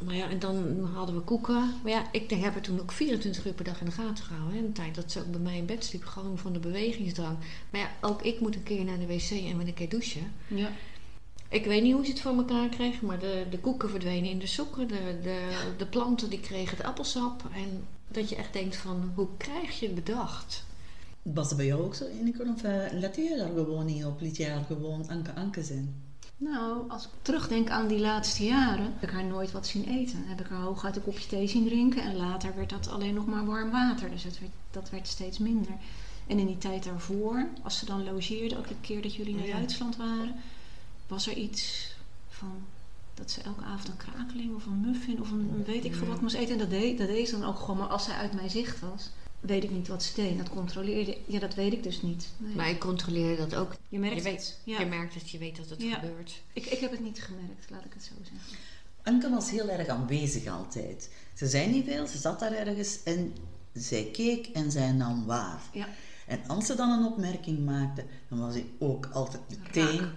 S3: Maar ja, en dan hadden we koeken. Maar ja, ik heb haar toen ook 24 uur per dag in de gaten gehouden. Hè. De tijd dat ze ook bij mij in bed sliep, gewoon van de bewegingsdrang. Maar ja, ook ik moet een keer naar de wc en met een keer douchen.
S1: Ja.
S3: Ik weet niet hoe ze het voor elkaar kregen, maar de, de koeken verdwenen in de sokken. De, de, de planten die kregen het appelsap. En dat je echt denkt van, hoe krijg je het bedacht?
S2: Was dat bij jou ook zo, Ineke? Of uh, lette je daar gewoon niet op? Liet je haar gewoon Anke Anke zijn?
S1: Nou, als ik terugdenk aan die laatste jaren, heb ik haar nooit wat zien eten. Heb ik haar hooguit een kopje thee zien drinken en later werd dat alleen nog maar warm water. Dus dat werd, dat werd steeds minder. En in die tijd daarvoor, als ze dan logeerde, ook de keer dat jullie naar
S3: Ja.
S1: Duitsland waren, was er iets van dat ze elke avond een krakeling of een muffin of een, weet ik veel wat moest eten. En dat deed, dat deed ze dan ook gewoon, maar als zij uit mijn zicht was. Weet ik niet wat ze deed. Dat controleerde Ja, dat weet ik dus niet. Nee.
S3: Maar ik controleer dat ook.
S1: je merkt
S3: je weet.
S1: Ja.
S3: Je merkt het, je weet dat het
S1: Ja.
S3: gebeurt.
S1: Ik, ik heb het niet gemerkt, laat ik het zo zeggen.
S2: Anke was heel erg aanwezig altijd. Ze zei niet veel, ze zat daar ergens en zij keek en zij nam waar.
S1: Ja.
S2: En als ze dan een opmerking maakte, dan was hij ook altijd meteen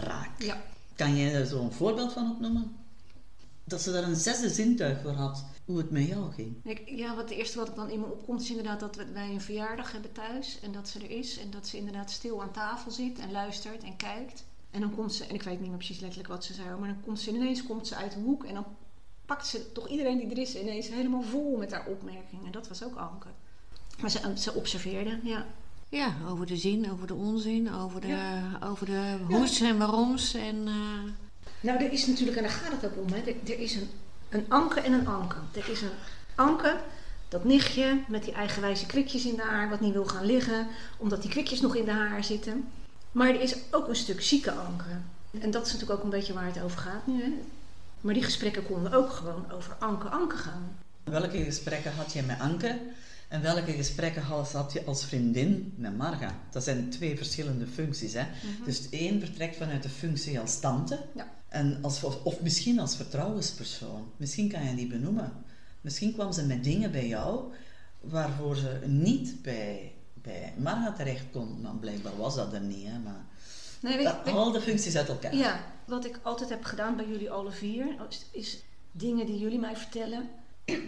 S2: raak.
S1: Ja.
S2: Kan jij daar zo'n voorbeeld van opnoemen? Dat ze daar een zesde zintuig voor had, hoe het met jou ging.
S1: Ik, ja, wat het eerste wat ik dan in me opkomt is inderdaad dat wij een verjaardag hebben thuis. En dat ze er is. En dat ze inderdaad stil aan tafel zit en luistert en kijkt. En dan komt ze, en ik weet niet meer precies letterlijk wat ze zei, hoor, maar dan komt ze ineens komt ze uit de hoek. En dan pakt ze toch iedereen die er is ineens helemaal vol met haar opmerkingen. En dat was ook Anke. Maar ze, ze observeerde, ja.
S3: Ja, over de zin, over de onzin, over de,
S1: Ja.
S3: over de hoes en waaroms. En, eh,
S1: Nou, er is natuurlijk, en daar gaat het ook om, hè. Er, er is een, een anke en een anke. Er is een anke, dat nichtje met die eigenwijze kwikjes in de haar, wat niet wil gaan liggen, omdat die kwikjes nog in de haar zitten. Maar er is ook een stuk zieke anke. En dat is natuurlijk ook een beetje waar het over gaat nu, hè. Maar die gesprekken konden ook gewoon over anke-anke gaan.
S2: Welke gesprekken had je met Anke en welke gesprekken had je als vriendin met Marga? Dat zijn twee verschillende functies. Hè? Dus het een vertrekt vanuit de functie als tante
S1: Ja.
S2: En als, of misschien als vertrouwenspersoon. Misschien kan je die benoemen. Misschien kwam ze met dingen bij jou waarvoor ze niet bij, bij Marga terecht kon. Nou, blijkbaar was dat er niet, hè? maar
S1: Nee, weet,
S2: al de functies uit elkaar.
S1: Ja, wat ik altijd heb gedaan bij jullie alle vier, is, is dingen die jullie mij vertellen,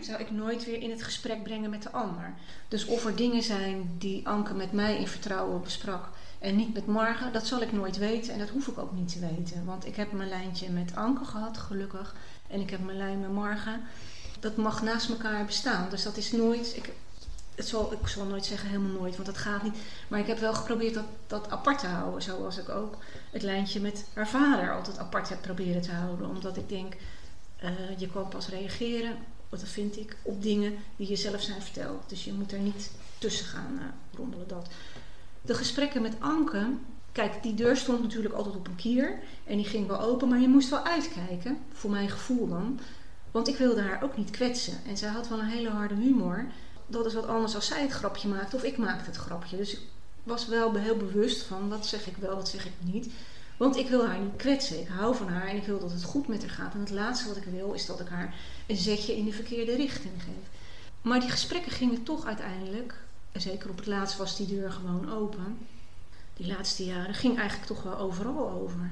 S1: zou ik nooit weer in het gesprek brengen met de ander. Dus of er dingen zijn die Anke met mij in vertrouwen besprak en niet met Marga, dat zal ik nooit weten en dat hoef ik ook niet te weten. Want ik heb mijn lijntje met Anke gehad, gelukkig, en ik heb mijn lijn met Marga. Dat mag naast elkaar bestaan, dus dat is nooit... Ik, het zal, ik zal nooit zeggen helemaal nooit, want dat gaat niet. Maar ik heb wel geprobeerd dat, dat apart te houden. Zoals ik ook het lijntje met haar vader altijd apart heb proberen te houden. Omdat ik denk, eh, je kan pas reageren, dat vind ik, op dingen die je zelf zijn verteld. Dus je moet er niet tussen gaan eh, rommelen dat. De gesprekken met Anke, kijk, die deur stond natuurlijk altijd op een kier. En die ging wel open, maar je moest wel uitkijken, voor mijn gevoel dan. Want ik wilde haar ook niet kwetsen. En zij had wel een hele harde humor. Dat is wat anders als zij het grapje maakte of ik maakte het grapje. Dus ik was wel heel bewust van wat zeg ik wel, wat zeg ik niet. Want ik wil haar niet kwetsen. Ik hou van haar en ik wil dat het goed met haar gaat. En het laatste wat ik wil is dat ik haar een zetje in de verkeerde richting geef. Maar die gesprekken gingen toch uiteindelijk, en zeker op het laatst was die deur gewoon open. Die laatste jaren ging eigenlijk toch wel overal over.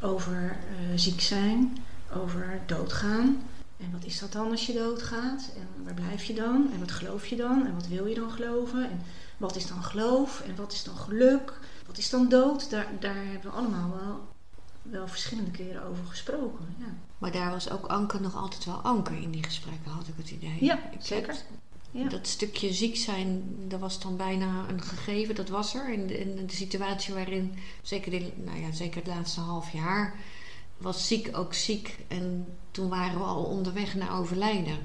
S1: Over eh, ziek zijn, over doodgaan. En wat is dat dan als je doodgaat? En waar blijf je dan? En wat geloof je dan? En wat wil je dan geloven? En wat is dan geloof? En wat is dan geluk? Wat is dan dood? Daar, daar hebben we allemaal wel, wel verschillende keren over gesproken. Ja,
S3: maar daar was ook Anke nog altijd wel Anke in die gesprekken, had ik het idee.
S1: Ja,
S3: Ik
S1: zeker. Ja.
S3: Dat stukje ziek zijn, dat was dan bijna een gegeven, dat was er. In de, in de situatie waarin, zeker, de, nou ja, zeker het laatste half jaar, was ziek ook ziek. En toen waren we al onderweg naar overlijden.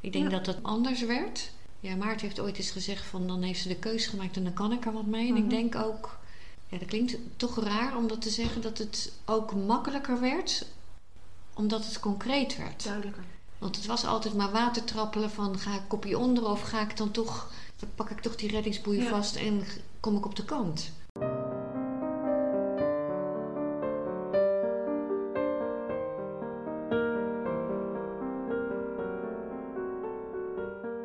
S3: Ik denk
S1: Ja.
S3: dat het anders werd. Ja, Maarten heeft ooit eens gezegd van dan heeft ze de keuze gemaakt en dan kan ik er wat mee. En ik
S1: Mhm.
S3: denk ook, ja, dat klinkt toch raar om dat te zeggen, dat het ook makkelijker werd omdat het concreet werd.
S1: duidelijker.
S3: Want het was altijd maar watertrappelen van ga ik kopje onder of ga ik dan toch, dan pak ik toch die reddingsboei
S1: Ja.
S3: vast en kom ik op de kant.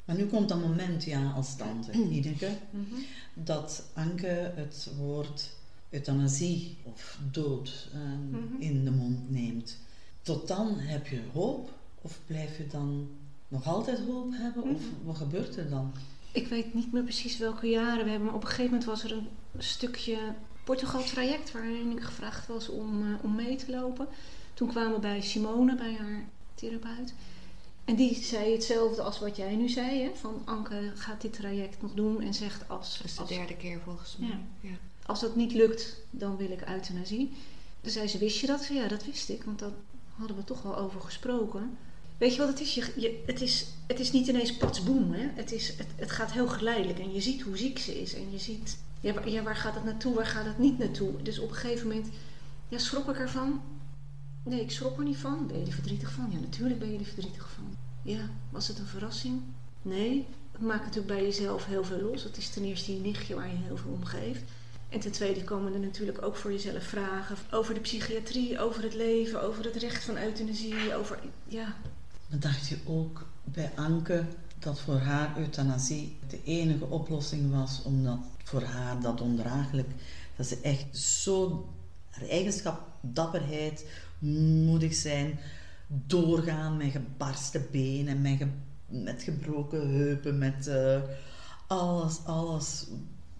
S2: Maar nu komt dat moment, ja, als tante, Ineke,
S1: Mhm.
S2: dat Anke het woord euthanasie of dood ehm,
S1: Mhm.
S2: in de mond neemt. Tot dan heb je hoop of blijf je dan nog altijd hoop hebben of
S1: Mhm.
S2: wat gebeurt er dan?
S1: Ik weet niet meer precies welke jaren we hebben, maar op een gegeven moment was er een stukje Portugal-traject waarin ik gevraagd was om, eh, om mee te lopen. Toen kwamen we bij Simone, bij haar therapeut. En die zei hetzelfde als wat jij nu zei, hè? van Anke gaat dit traject nog doen en zegt als,
S3: Dat is de
S1: als,
S3: derde keer volgens mij.
S1: Ja.
S3: Ja.
S1: als dat niet lukt, dan wil ik euthanasie. Toen zei ze, wist je dat? Ja, dat wist ik, want daar hadden we toch wel over gesproken. Weet je wat het is? Je, het, is het is niet ineens patsboom. Hè? Het, is, het, het gaat heel geleidelijk en je ziet hoe ziek ze is. En je ziet, ja, waar, gaat het naartoe, waar gaat het niet naartoe? Dus op een gegeven moment, ja, schrok ik ervan? Nee, ik schrok er niet van. Ben je er verdrietig van? Ja, natuurlijk ben je er verdrietig van. Ja, was het een verrassing? Nee, maak natuurlijk bij jezelf heel veel los. Het is ten eerste je nichtje waar je heel veel om geeft. En ten tweede komen er natuurlijk ook voor jezelf vragen over de psychiatrie, over het leven, over het recht van euthanasie, over ja.
S2: Dacht je ook bij Anke dat voor haar euthanasie de enige oplossing was, omdat voor haar dat ondraaglijk, dat ze echt zo haar eigenschap, dapperheid, moedig zijn, doorgaan met gebarsten benen, met, met gebroken heupen, met uh, alles, alles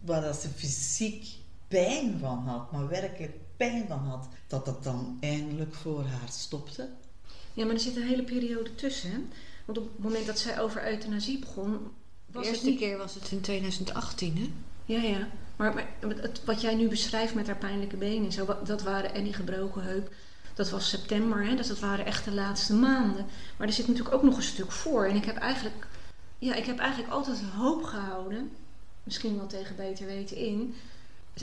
S2: waar dat ze fysiek pijn van had, maar werkelijk pijn van had, dat dat dan eindelijk voor haar stopte.
S1: Ja, maar er zit een hele periode tussen. Want op het moment dat zij over euthanasie begon.
S3: Was de eerste keer was het in 2018, hè?
S1: Ja, ja. Maar, maar het, wat jij nu beschrijft met haar pijnlijke benen, zo, dat waren en die gebroken heup. Dat was september, hè? dus dat waren echt de laatste maanden. Maar er zit natuurlijk ook nog een stuk voor. En ik heb eigenlijk, ja, ik heb eigenlijk altijd hoop gehouden, misschien wel tegen beter weten in.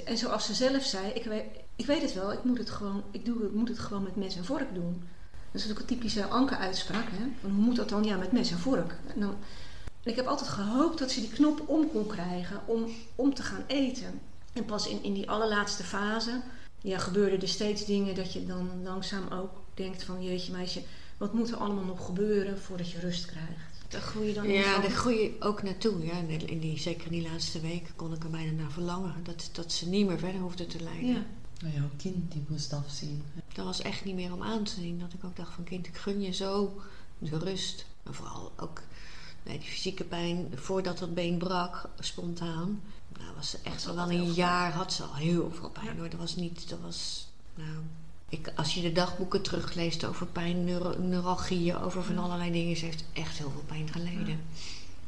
S1: En zoals ze zelf zei, ik weet, ik weet het wel, ik moet het gewoon, ik doe, ik moet het gewoon met mes en vork doen. Dat is natuurlijk een typische Anke-uitspraak. Hè? Van, hoe moet dat dan? Ja, met mes en vork. En dan, ik heb altijd gehoopt dat ze die knop om kon krijgen om, om te gaan eten. En pas in, in die allerlaatste fase ja, gebeurden er steeds dingen dat je dan langzaam ook denkt van jeetje meisje, wat moet er allemaal nog gebeuren voordat je rust krijgt? Daar groei je dan
S3: Ja, daar groei je ook naartoe. Ja. In die, zeker in die laatste weken kon ik er bijna naar verlangen. Dat, dat ze niet meer verder hoefde te lijden.
S1: Ja.
S2: Nou, jouw kind die moest afzien.
S3: Dat was echt niet meer om aan te zien. Dat ik ook dacht van kind, ik gun je zo de rust. En vooral ook nee, die fysieke pijn voordat dat been brak, spontaan. Nou, was ze echt al wel een jaar had ze al heel veel pijn hoor. Dat was niet, dat was, nou... Ik, als je de dagboeken terugleest over pijn, neuro, neuralgieën, over van allerlei dingen, ze heeft echt heel veel pijn geleden.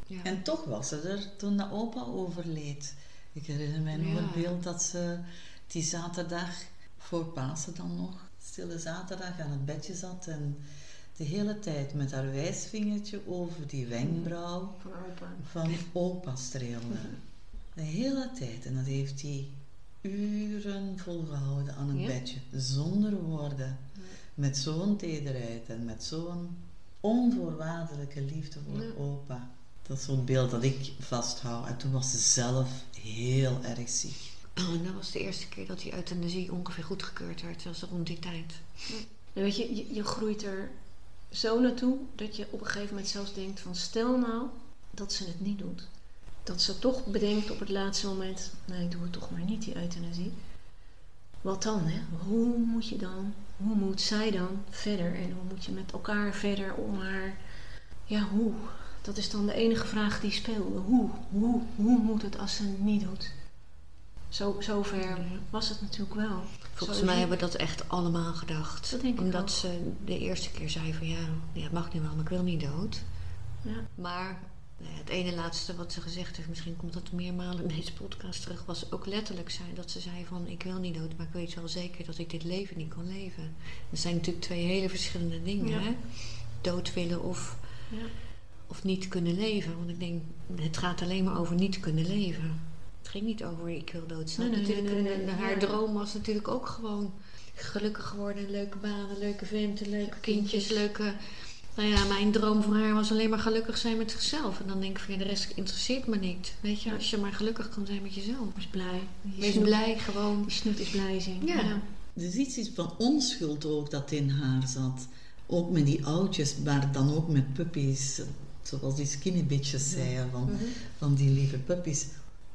S2: Ja. En toch was ze er toen de opa overleed. Ik herinner mij nog het beeld dat ze die zaterdag, voor Pasen dan nog, stille zaterdag aan het bedje zat en de hele tijd met haar wijsvingertje over die wenkbrauw
S1: van opa,
S2: van opa streelde. De hele tijd. En dat heeft hij uren volgehouden aan het bedje, zonder woorden. Met zo'n tederheid en met zo'n onvoorwaardelijke liefde voor opa. Dat is zo'n beeld dat ik vasthoud. En toen was ze zelf heel erg ziek.
S3: Oh, dat was de eerste keer dat die euthanasie ongeveer goedgekeurd werd. Dat rond die tijd.
S1: Weet je, je, je groeit er zo naartoe dat je op een gegeven moment zelfs denkt van stel nou dat ze het niet doet. Dat ze toch bedenkt op het laatste moment, nee ik doe het toch maar niet die euthanasie. Wat dan hè? Hoe moet je dan, hoe moet zij dan verder en hoe moet je met elkaar verder om haar, ja hoe? Dat is dan de enige vraag die speelde. Hoe, hoe, hoe moet het als ze het niet doet? Zo, zover was het natuurlijk wel.
S3: Volgens mij hebben we dat echt allemaal gedacht.
S1: Dat
S3: Omdat ze de eerste keer zei van ja, ja, het mag nu wel, maar ik wil niet dood.
S1: Ja.
S3: Maar nou het ene laatste wat ze gezegd heeft, misschien komt dat meermalen in deze podcast terug, was ook letterlijk zijn dat ze zei van ik wil niet dood, maar ik weet wel zeker dat ik dit leven niet kan leven. Dat zijn natuurlijk twee hele verschillende dingen.
S1: Ja.
S3: Hè? Dood willen of,
S1: Ja.
S3: of niet kunnen leven. Want ik denk, het gaat alleen maar over niet kunnen leven. Het ging niet over ik wil dood. Ze had
S1: Nee, nee,
S3: natuurlijk
S1: nee, nee,
S3: een-
S1: nee,
S3: haar
S1: ja.
S3: droom was natuurlijk ook gewoon gelukkig worden. Een leuke banen, leuke venten, leuke kindjes,
S1: kindjes.
S3: leuke... Nou ja, mijn droom voor haar was alleen maar gelukkig zijn met zichzelf. En dan denk ik van ja, de rest interesseert me niet. Weet je, als je maar gelukkig kan zijn met jezelf.
S1: Wees blij. Die
S3: Wees
S1: snoet-
S3: blij gewoon.
S1: Die snoet is blij zijn.
S3: Ja.
S2: Er is iets iets van onschuld ook dat in haar zat. Ook met die oudjes, maar dan ook met puppies. Zoals die skinny bitches zeiden, van, van die lieve puppies.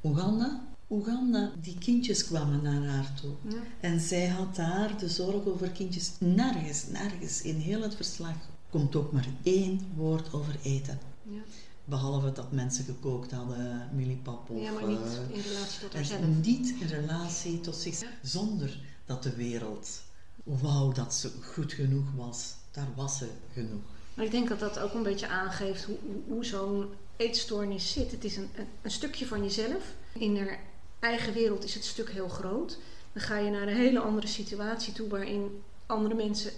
S2: Oeganda? Oeganda, die kindjes kwamen naar haar toe.
S1: Ja.
S2: En zij had daar de zorg over kindjes. Nergens, nergens in heel het verslag komt ook maar één woord over eten.
S1: Ja.
S2: Behalve dat mensen gekookt hadden, millipap of...
S1: ja, maar niet
S2: eh,
S1: in relatie tot haarzelf.
S2: niet in relatie tot zichzelf. Zonder dat de wereld wou dat ze goed genoeg was. Daar was ze genoeg.
S1: Maar ik denk dat dat ook een beetje aangeeft hoe, hoe, hoe zo'n eetstoornis zit. Het is een, een, een stukje van jezelf. In haar eigen wereld is het stuk heel groot. Dan ga je naar een hele andere situatie toe waarin andere mensen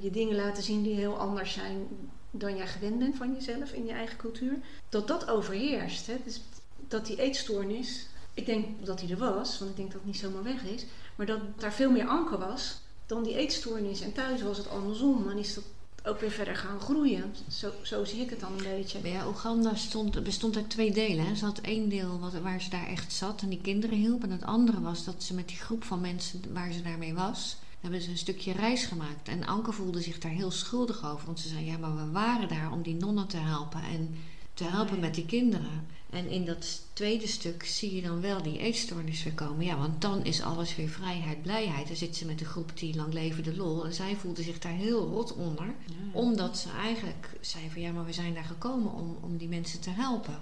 S1: je dingen laten zien die heel anders zijn dan jij gewend bent van jezelf in je eigen cultuur. Dat dat overheerst. Hè? Dus dat die eetstoornis, ik denk dat die er was, want ik denk dat het niet zomaar weg is, maar dat daar veel meer anker was dan die eetstoornis. En thuis was het andersom. Dan is dat ook weer verder gaan groeien. Zo, zo zie ik het dan een beetje.
S3: Ja, Oeganda stond, bestond uit twee delen. Hè. Ze had één deel wat, waar ze daar echt zat en die kinderen hielp. En het andere was dat ze met die groep van mensen waar ze daarmee was, hebben ze een stukje reis gemaakt. En Anke voelde zich daar heel schuldig over. Want ze zei, ja, maar we waren daar om die nonnen te helpen en te helpen
S1: Nee.
S3: met die kinderen. En in dat tweede stuk zie je dan wel die eetstoornis weer komen. Ja, want dan is alles weer vrijheid, blijheid. Dan zit ze met de groep die lang leven de lol. En zij voelde zich daar heel rot onder. Omdat ze eigenlijk zei van ja, maar we zijn daar gekomen om, om die mensen te helpen.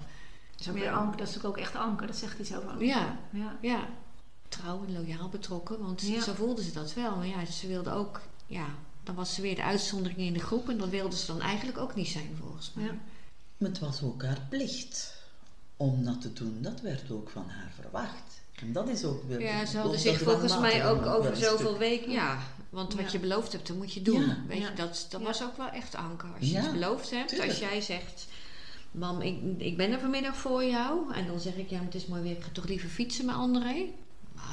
S1: Dat is, ook weer dat is ook ook echt Anke, dat zegt iets over Anke.
S3: Ja,
S1: Ja.
S3: ja. Trouw en loyaal betrokken, want
S1: Ja.
S3: zo voelde ze dat wel. Maar ja, ze wilde ook, ja, dan was ze weer de uitzondering in de groep. En dat wilde ze dan eigenlijk ook niet zijn volgens mij.
S1: Ja.
S2: Maar het was ook haar plicht om dat te doen. Dat werd ook van haar verwacht. En dat is ook weer...
S3: Ja, ze hadden zich volgens mij ook over zoveel weken. Ja, want wat
S1: Ja.
S3: je beloofd hebt, dat moet je doen.
S2: Ja.
S3: Weet
S1: Ja.
S3: je, dat, dat
S1: Ja.
S3: was ook wel echt anker. Als je
S2: Ja,
S3: iets beloofd hebt,
S2: tuurlijk.
S3: als jij zegt. Mam, ik, ik ben er vanmiddag voor jou. En dan zeg ik, ja, maar het is mooi weer. Ik ga toch liever fietsen met André?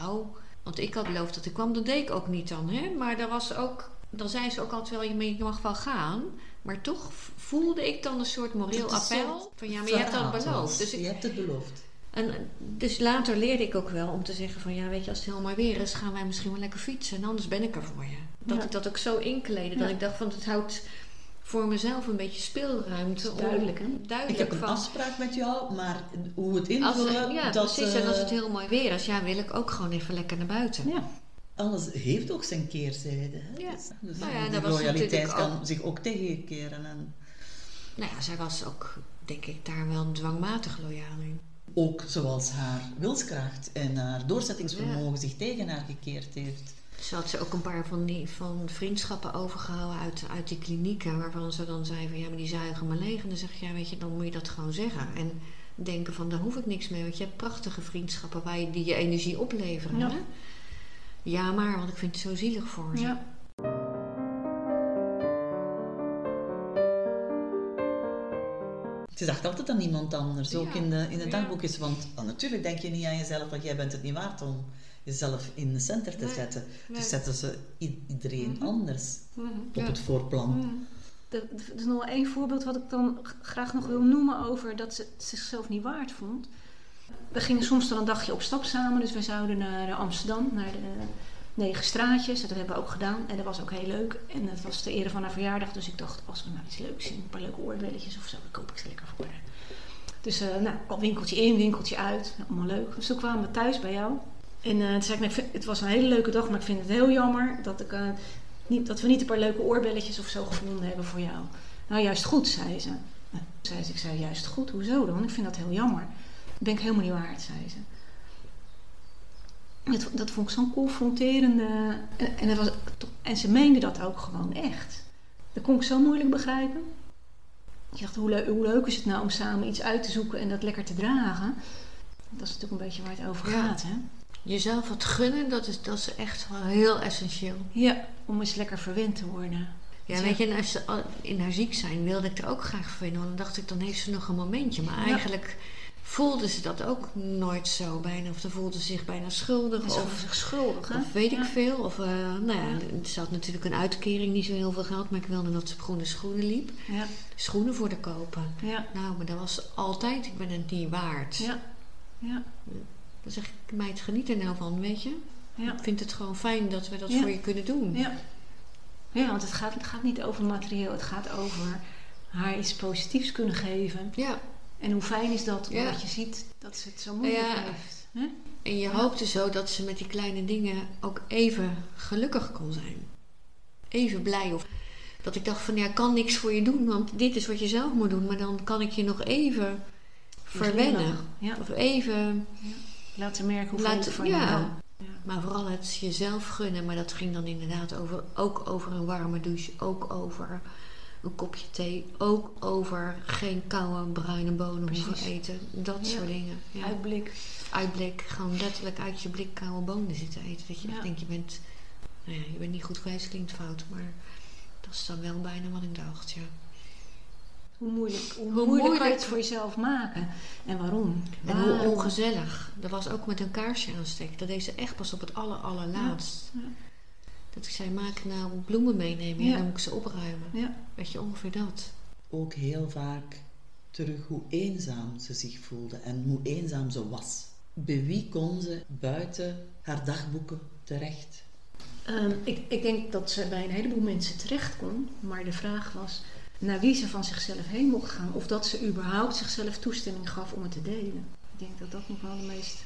S3: Nou, want ik had beloofd dat ik kwam. Dat deed ik ook niet dan, hè. Maar daar was ook... Dan zei ze ook altijd wel, je mag wel gaan. Maar toch voelde ik dan een soort moreel
S2: een
S3: appel. Van ja, maar je hebt dat beloofd. Dus ik,
S2: Je hebt het beloofd.
S3: en dus later leerde ik ook wel om te zeggen van ja, weet je, als het heel mooi weer is, gaan wij misschien wel lekker fietsen. En anders ben ik er voor je. Dat
S1: Ja.
S3: ik dat ook zo inkleden. Dat
S1: Ja.
S3: ik dacht van het houdt voor mezelf een beetje speelruimte.
S1: duidelijk, hè?
S3: Duidelijk
S2: Ik heb een
S3: van.
S2: afspraak met jou, maar hoe het
S3: Als,
S2: invullen,
S3: ja,
S2: dat,
S3: precies. En als
S2: eh,
S3: het heel mooi weer is, ja, wil ik ook gewoon even lekker naar buiten.
S1: Ja.
S2: Alles heeft ook zijn keerzijde. Hè?
S3: Ja.
S2: Dus, dus
S3: Nou ja,
S2: die loyaliteit kan
S3: ook-
S2: zich ook tegenkeren. En
S3: Nou ja, zij was ook, denk ik, daar wel dwangmatig loyaal in.
S2: ook zoals haar wilskracht en haar doorzettingsvermogen
S3: Ja.
S2: zich tegen haar gekeerd heeft.
S3: Ze had ze ook een paar van die van vriendschappen overgehouden uit, uit die klinieken. Waarvan ze dan zei van ja, maar die zuigen me leeg. En dan zeg je, ja, weet je, dan moet je dat gewoon zeggen. En denken van daar hoef ik niks mee. Want je hebt prachtige vriendschappen waar je, die je energie opleveren.
S1: Ja.
S3: Hè? Ja, maar, want ik vind het zo zielig voor ze.
S1: Ja.
S2: Ze dacht altijd aan iemand anders, ook
S3: Ja.
S2: in de, in de
S3: Ja.
S2: dagboekjes. Want ah, natuurlijk denk je niet aan jezelf, want jij bent het niet waard om jezelf in de center te
S3: Nee.
S2: zetten.
S3: Nee.
S2: Dus zetten ze iedereen
S1: Mhm.
S2: anders
S1: Mhm.
S2: op
S3: Ja.
S2: het voorplan.
S1: Mm. Er er is nog wel één voorbeeld wat ik dan graag nog wil noemen over dat ze het zichzelf niet waard vond. We gingen soms dan een dagje op stap samen, dus we zouden naar eh, Amsterdam, naar de negen straatjes. Dat hebben we ook gedaan en dat was ook heel leuk. En het was de ere van haar verjaardag, dus ik dacht, als we nou iets leuks zien, een paar leuke oorbelletjes of zo, dan koop ik ze lekker voor. Dus eh nou, winkeltje in, winkeltje uit, allemaal leuk. Dus toen kwamen we thuis bij jou. En eh toen zei ik, nou, het was een hele leuke dag, maar ik vind het heel jammer dat ik... eh, niet, dat we niet een paar leuke oorbelletjes of zo gevonden hebben voor jou. Nou, juist goed, zei ze. Nou, zei ze ik zei, juist goed, hoezo dan? Ik vind dat heel jammer. Ben ik helemaal niet waard, zei ze. Dat, dat vond ik zo'n confronterende... En, en, dat was, en ze meende dat ook gewoon echt. Dat kon ik zo moeilijk begrijpen. Ik dacht, hoe, leu- hoe leuk is het nou om samen iets uit te zoeken en dat lekker te dragen? Dat is natuurlijk een beetje waar het over
S3: Ja.
S1: gaat, hè?
S3: Jezelf wat gunnen, dat is, dat is echt wel heel essentieel.
S1: Ja, om eens lekker verwend te worden.
S3: Ja, weet je, en als ze in haar ziek zijn wilde ik er ook graag voor vinden. Want dan dacht ik, dan heeft ze nog een momentje. Maar
S1: Ja.
S3: eigenlijk voelde ze dat ook nooit zo bijna. Of ze zich bijna schuldig.
S1: Ze
S3: Of,
S1: zich schuldig, hè?
S3: of weet ik veel. Of, eh, nou ja, ze had natuurlijk een uitkering, niet zo heel veel geld. Maar ik wilde dat ze op groene schoenen liep.
S1: Ja,
S3: Schoenen voor de kopen.
S1: ja,
S3: Nou, maar dat was altijd, ik ben het niet waard.
S1: ja, ja,
S3: Dan zeg ik, meid, geniet er nou van, weet je.
S1: ja.
S3: Ik vind het gewoon fijn dat we dat voor je kunnen doen.
S1: Ja, ja want het gaat, het gaat niet over materieel, het gaat over haar iets positiefs kunnen geven.
S3: Ja,
S1: En hoe fijn is dat,
S3: Ja.
S1: omdat je ziet dat ze het zo moeilijk
S3: Ja.
S1: heeft. Hè?
S3: En je hoopte zo dat ze met die kleine dingen ook even gelukkig kon zijn. Even blij. Of dat ik dacht van ja, ik kan niks voor je doen, want dit is wat je zelf moet doen. Maar dan kan ik je nog even verwennen.
S1: Ja,
S3: Of even,
S1: laten merken hoe
S3: Laten-
S1: van
S3: ja.
S1: je hou. Ja.
S3: maar vooral het jezelf gunnen. Maar dat ging dan inderdaad over, ook over een warme douche. Ook over een kopje thee. Ook over geen koude bruine bonen hoeven
S1: Precies.
S3: eten. Dat
S1: Ja.
S3: soort dingen. Ja.
S1: Uitblik.
S3: uitblik, gewoon letterlijk uit je blik koude bonen zitten eten. Dat je
S1: Ja.
S3: echt denkt, je bent, nou ja, je bent niet goed geweest, klinkt fout, maar dat is dan wel bijna wat ik dacht, ja.
S1: Hoe moeilijk, hoe
S3: Hoe
S1: moeilijk, kan je het voor jezelf maken? En waarom?
S3: En hoe ongezellig. Dat was ook met een kaarsje aansteken. Dat deed ze echt pas op het aller, allerlaatst.
S1: Ja.
S3: Dat ik zei, maak nou bloemen meenemen en
S1: Ja.
S3: dan moet ik ze opruimen.
S1: Ja.
S3: Weet je, ongeveer dat.
S2: Ook heel vaak terug hoe eenzaam ze zich voelde en hoe eenzaam ze was. Bij wie kon ze buiten haar dagboeken terecht?
S1: Ehm, ik, ik denk dat ze bij een heleboel mensen terecht kon. Maar de vraag was naar wie ze van zichzelf heen mocht gaan. Of dat ze überhaupt zichzelf toestemming gaf om het te delen. Ik denk dat dat nog wel de meest,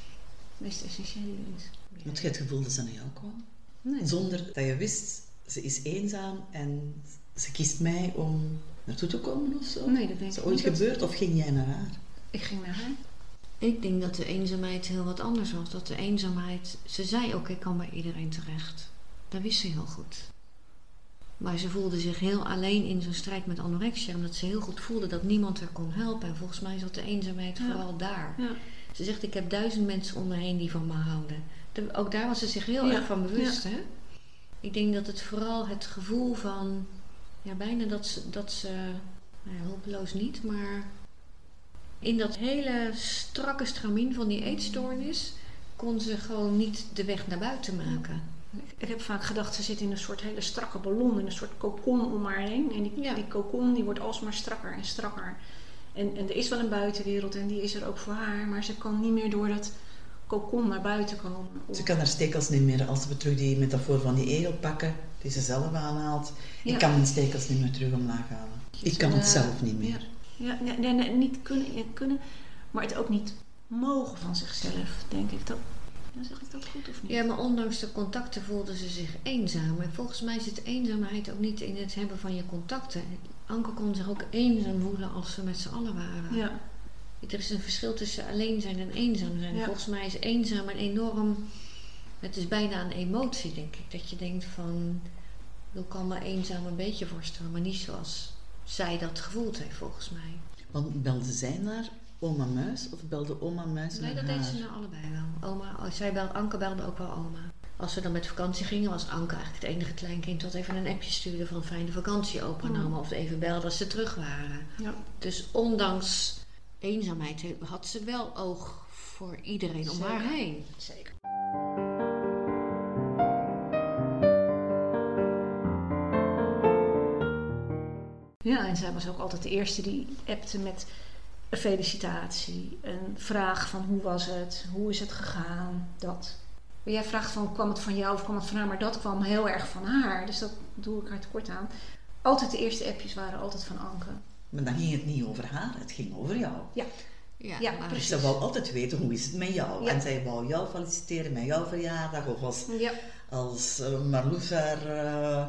S1: meest essentiële is.
S2: Had je het gevoel dat ze naar jou kwam?
S1: Nee.
S2: Zonder dat je wist, ze is eenzaam en ze kiest mij om naartoe te komen of zo?
S1: Nee, dat denk
S2: Is
S1: ik
S2: dat ooit
S1: niet.
S2: gebeurd of ging jij naar haar?
S1: Ik ging naar haar.
S3: Ik denk dat de eenzaamheid heel wat anders was. Dat de eenzaamheid... Ze zei ook, ik kan bij iedereen terecht. Dat wist ze heel goed. Maar ze voelde zich heel alleen in zo'n strijd met anorexia. Omdat ze heel goed voelde dat niemand haar kon helpen. En volgens mij zat de eenzaamheid
S1: Ja.
S3: vooral daar.
S1: Ja.
S3: Ze zegt, ik heb duizend mensen om me heen die van me houden. De- ook daar was ze zich heel
S1: Ja.
S3: erg van bewust. Hè? Ik denk dat het vooral het gevoel van... Ja, bijna dat ze... Dat ze nou ja, hulpeloos niet, maar... In dat hele strakke stramien van die eetstoornis... kon ze gewoon niet de weg naar buiten maken.
S1: Ik- Ik heb vaak gedacht, ze zit in een soort hele strakke ballon, in een soort kokon om haar heen. En die,
S3: Ja.
S1: die kokon die wordt alsmaar strakker en strakker. En, en er is wel een buitenwereld en die is er ook voor haar, maar ze kan niet meer door dat kokon naar buiten komen.
S2: Ze kan haar stekels niet meer, als we terug die metafoor van die egel pakken, die ze zelf aanhaalt.
S1: Ja.
S2: Ik kan mijn stekels niet meer terug omlaag halen. Ik kan het zelf niet meer.
S1: Ja, ja nee, nee, nee, niet kunnen, ja, kunnen, maar het ook niet mogen van zichzelf, denk ik. Dat, ja, zeg ik dat goed of niet?
S3: Ja, maar ondanks de contacten voelde ze zich eenzaam. En volgens mij zit eenzaamheid ook niet in het hebben van je contacten. Anke kon zich ook eenzaam voelen als ze met z'n allen waren.
S1: Ja,
S3: Er is een verschil tussen alleen zijn en eenzaam zijn.
S1: Ja.
S3: Volgens mij is eenzaam een enorm... Het is bijna een emotie, denk ik. Dat je denkt van... Ik kan me eenzaam een beetje voorstellen, maar niet zoals zij dat gevoeld heeft, volgens mij.
S2: Want belde zij naar oma Muis of belde oma Muis
S3: Nee,
S2: naar
S3: dat deed ze nou allebei wel. Oma, zij belde, Anke belde ook wel oma. Als we dan met vakantie gingen, was Anke eigenlijk het enige kleinkind dat even een appje stuurde van fijne vakantie opa en
S1: Mm.
S3: oma. Of even belde als ze terug waren.
S1: ja.
S3: Dus ondanks eenzaamheid he- had ze wel oog voor iedereen om
S1: Zeker.
S3: haar heen.
S1: zeker. Ja, en zij was ook altijd de eerste die appte met een felicitatie, een vraag van hoe was het, hoe is het gegaan, dat. Maar jij vraagt van kwam het van jou of kwam het van haar, maar dat kwam heel erg van haar, dus dat doe ik haar tekort aan. Altijd de eerste appjes waren altijd van Anke.
S2: Maar dan ging het niet over haar, het ging over jou.
S3: Ja,
S1: Ja,
S3: maar
S1: precies.
S2: Dus ze wou altijd weten hoe is het met jou.
S1: Ja.
S2: En zij wou jou feliciteren met jouw verjaardag. Of als,
S1: Ja,
S2: als uh, Marloes haar eh,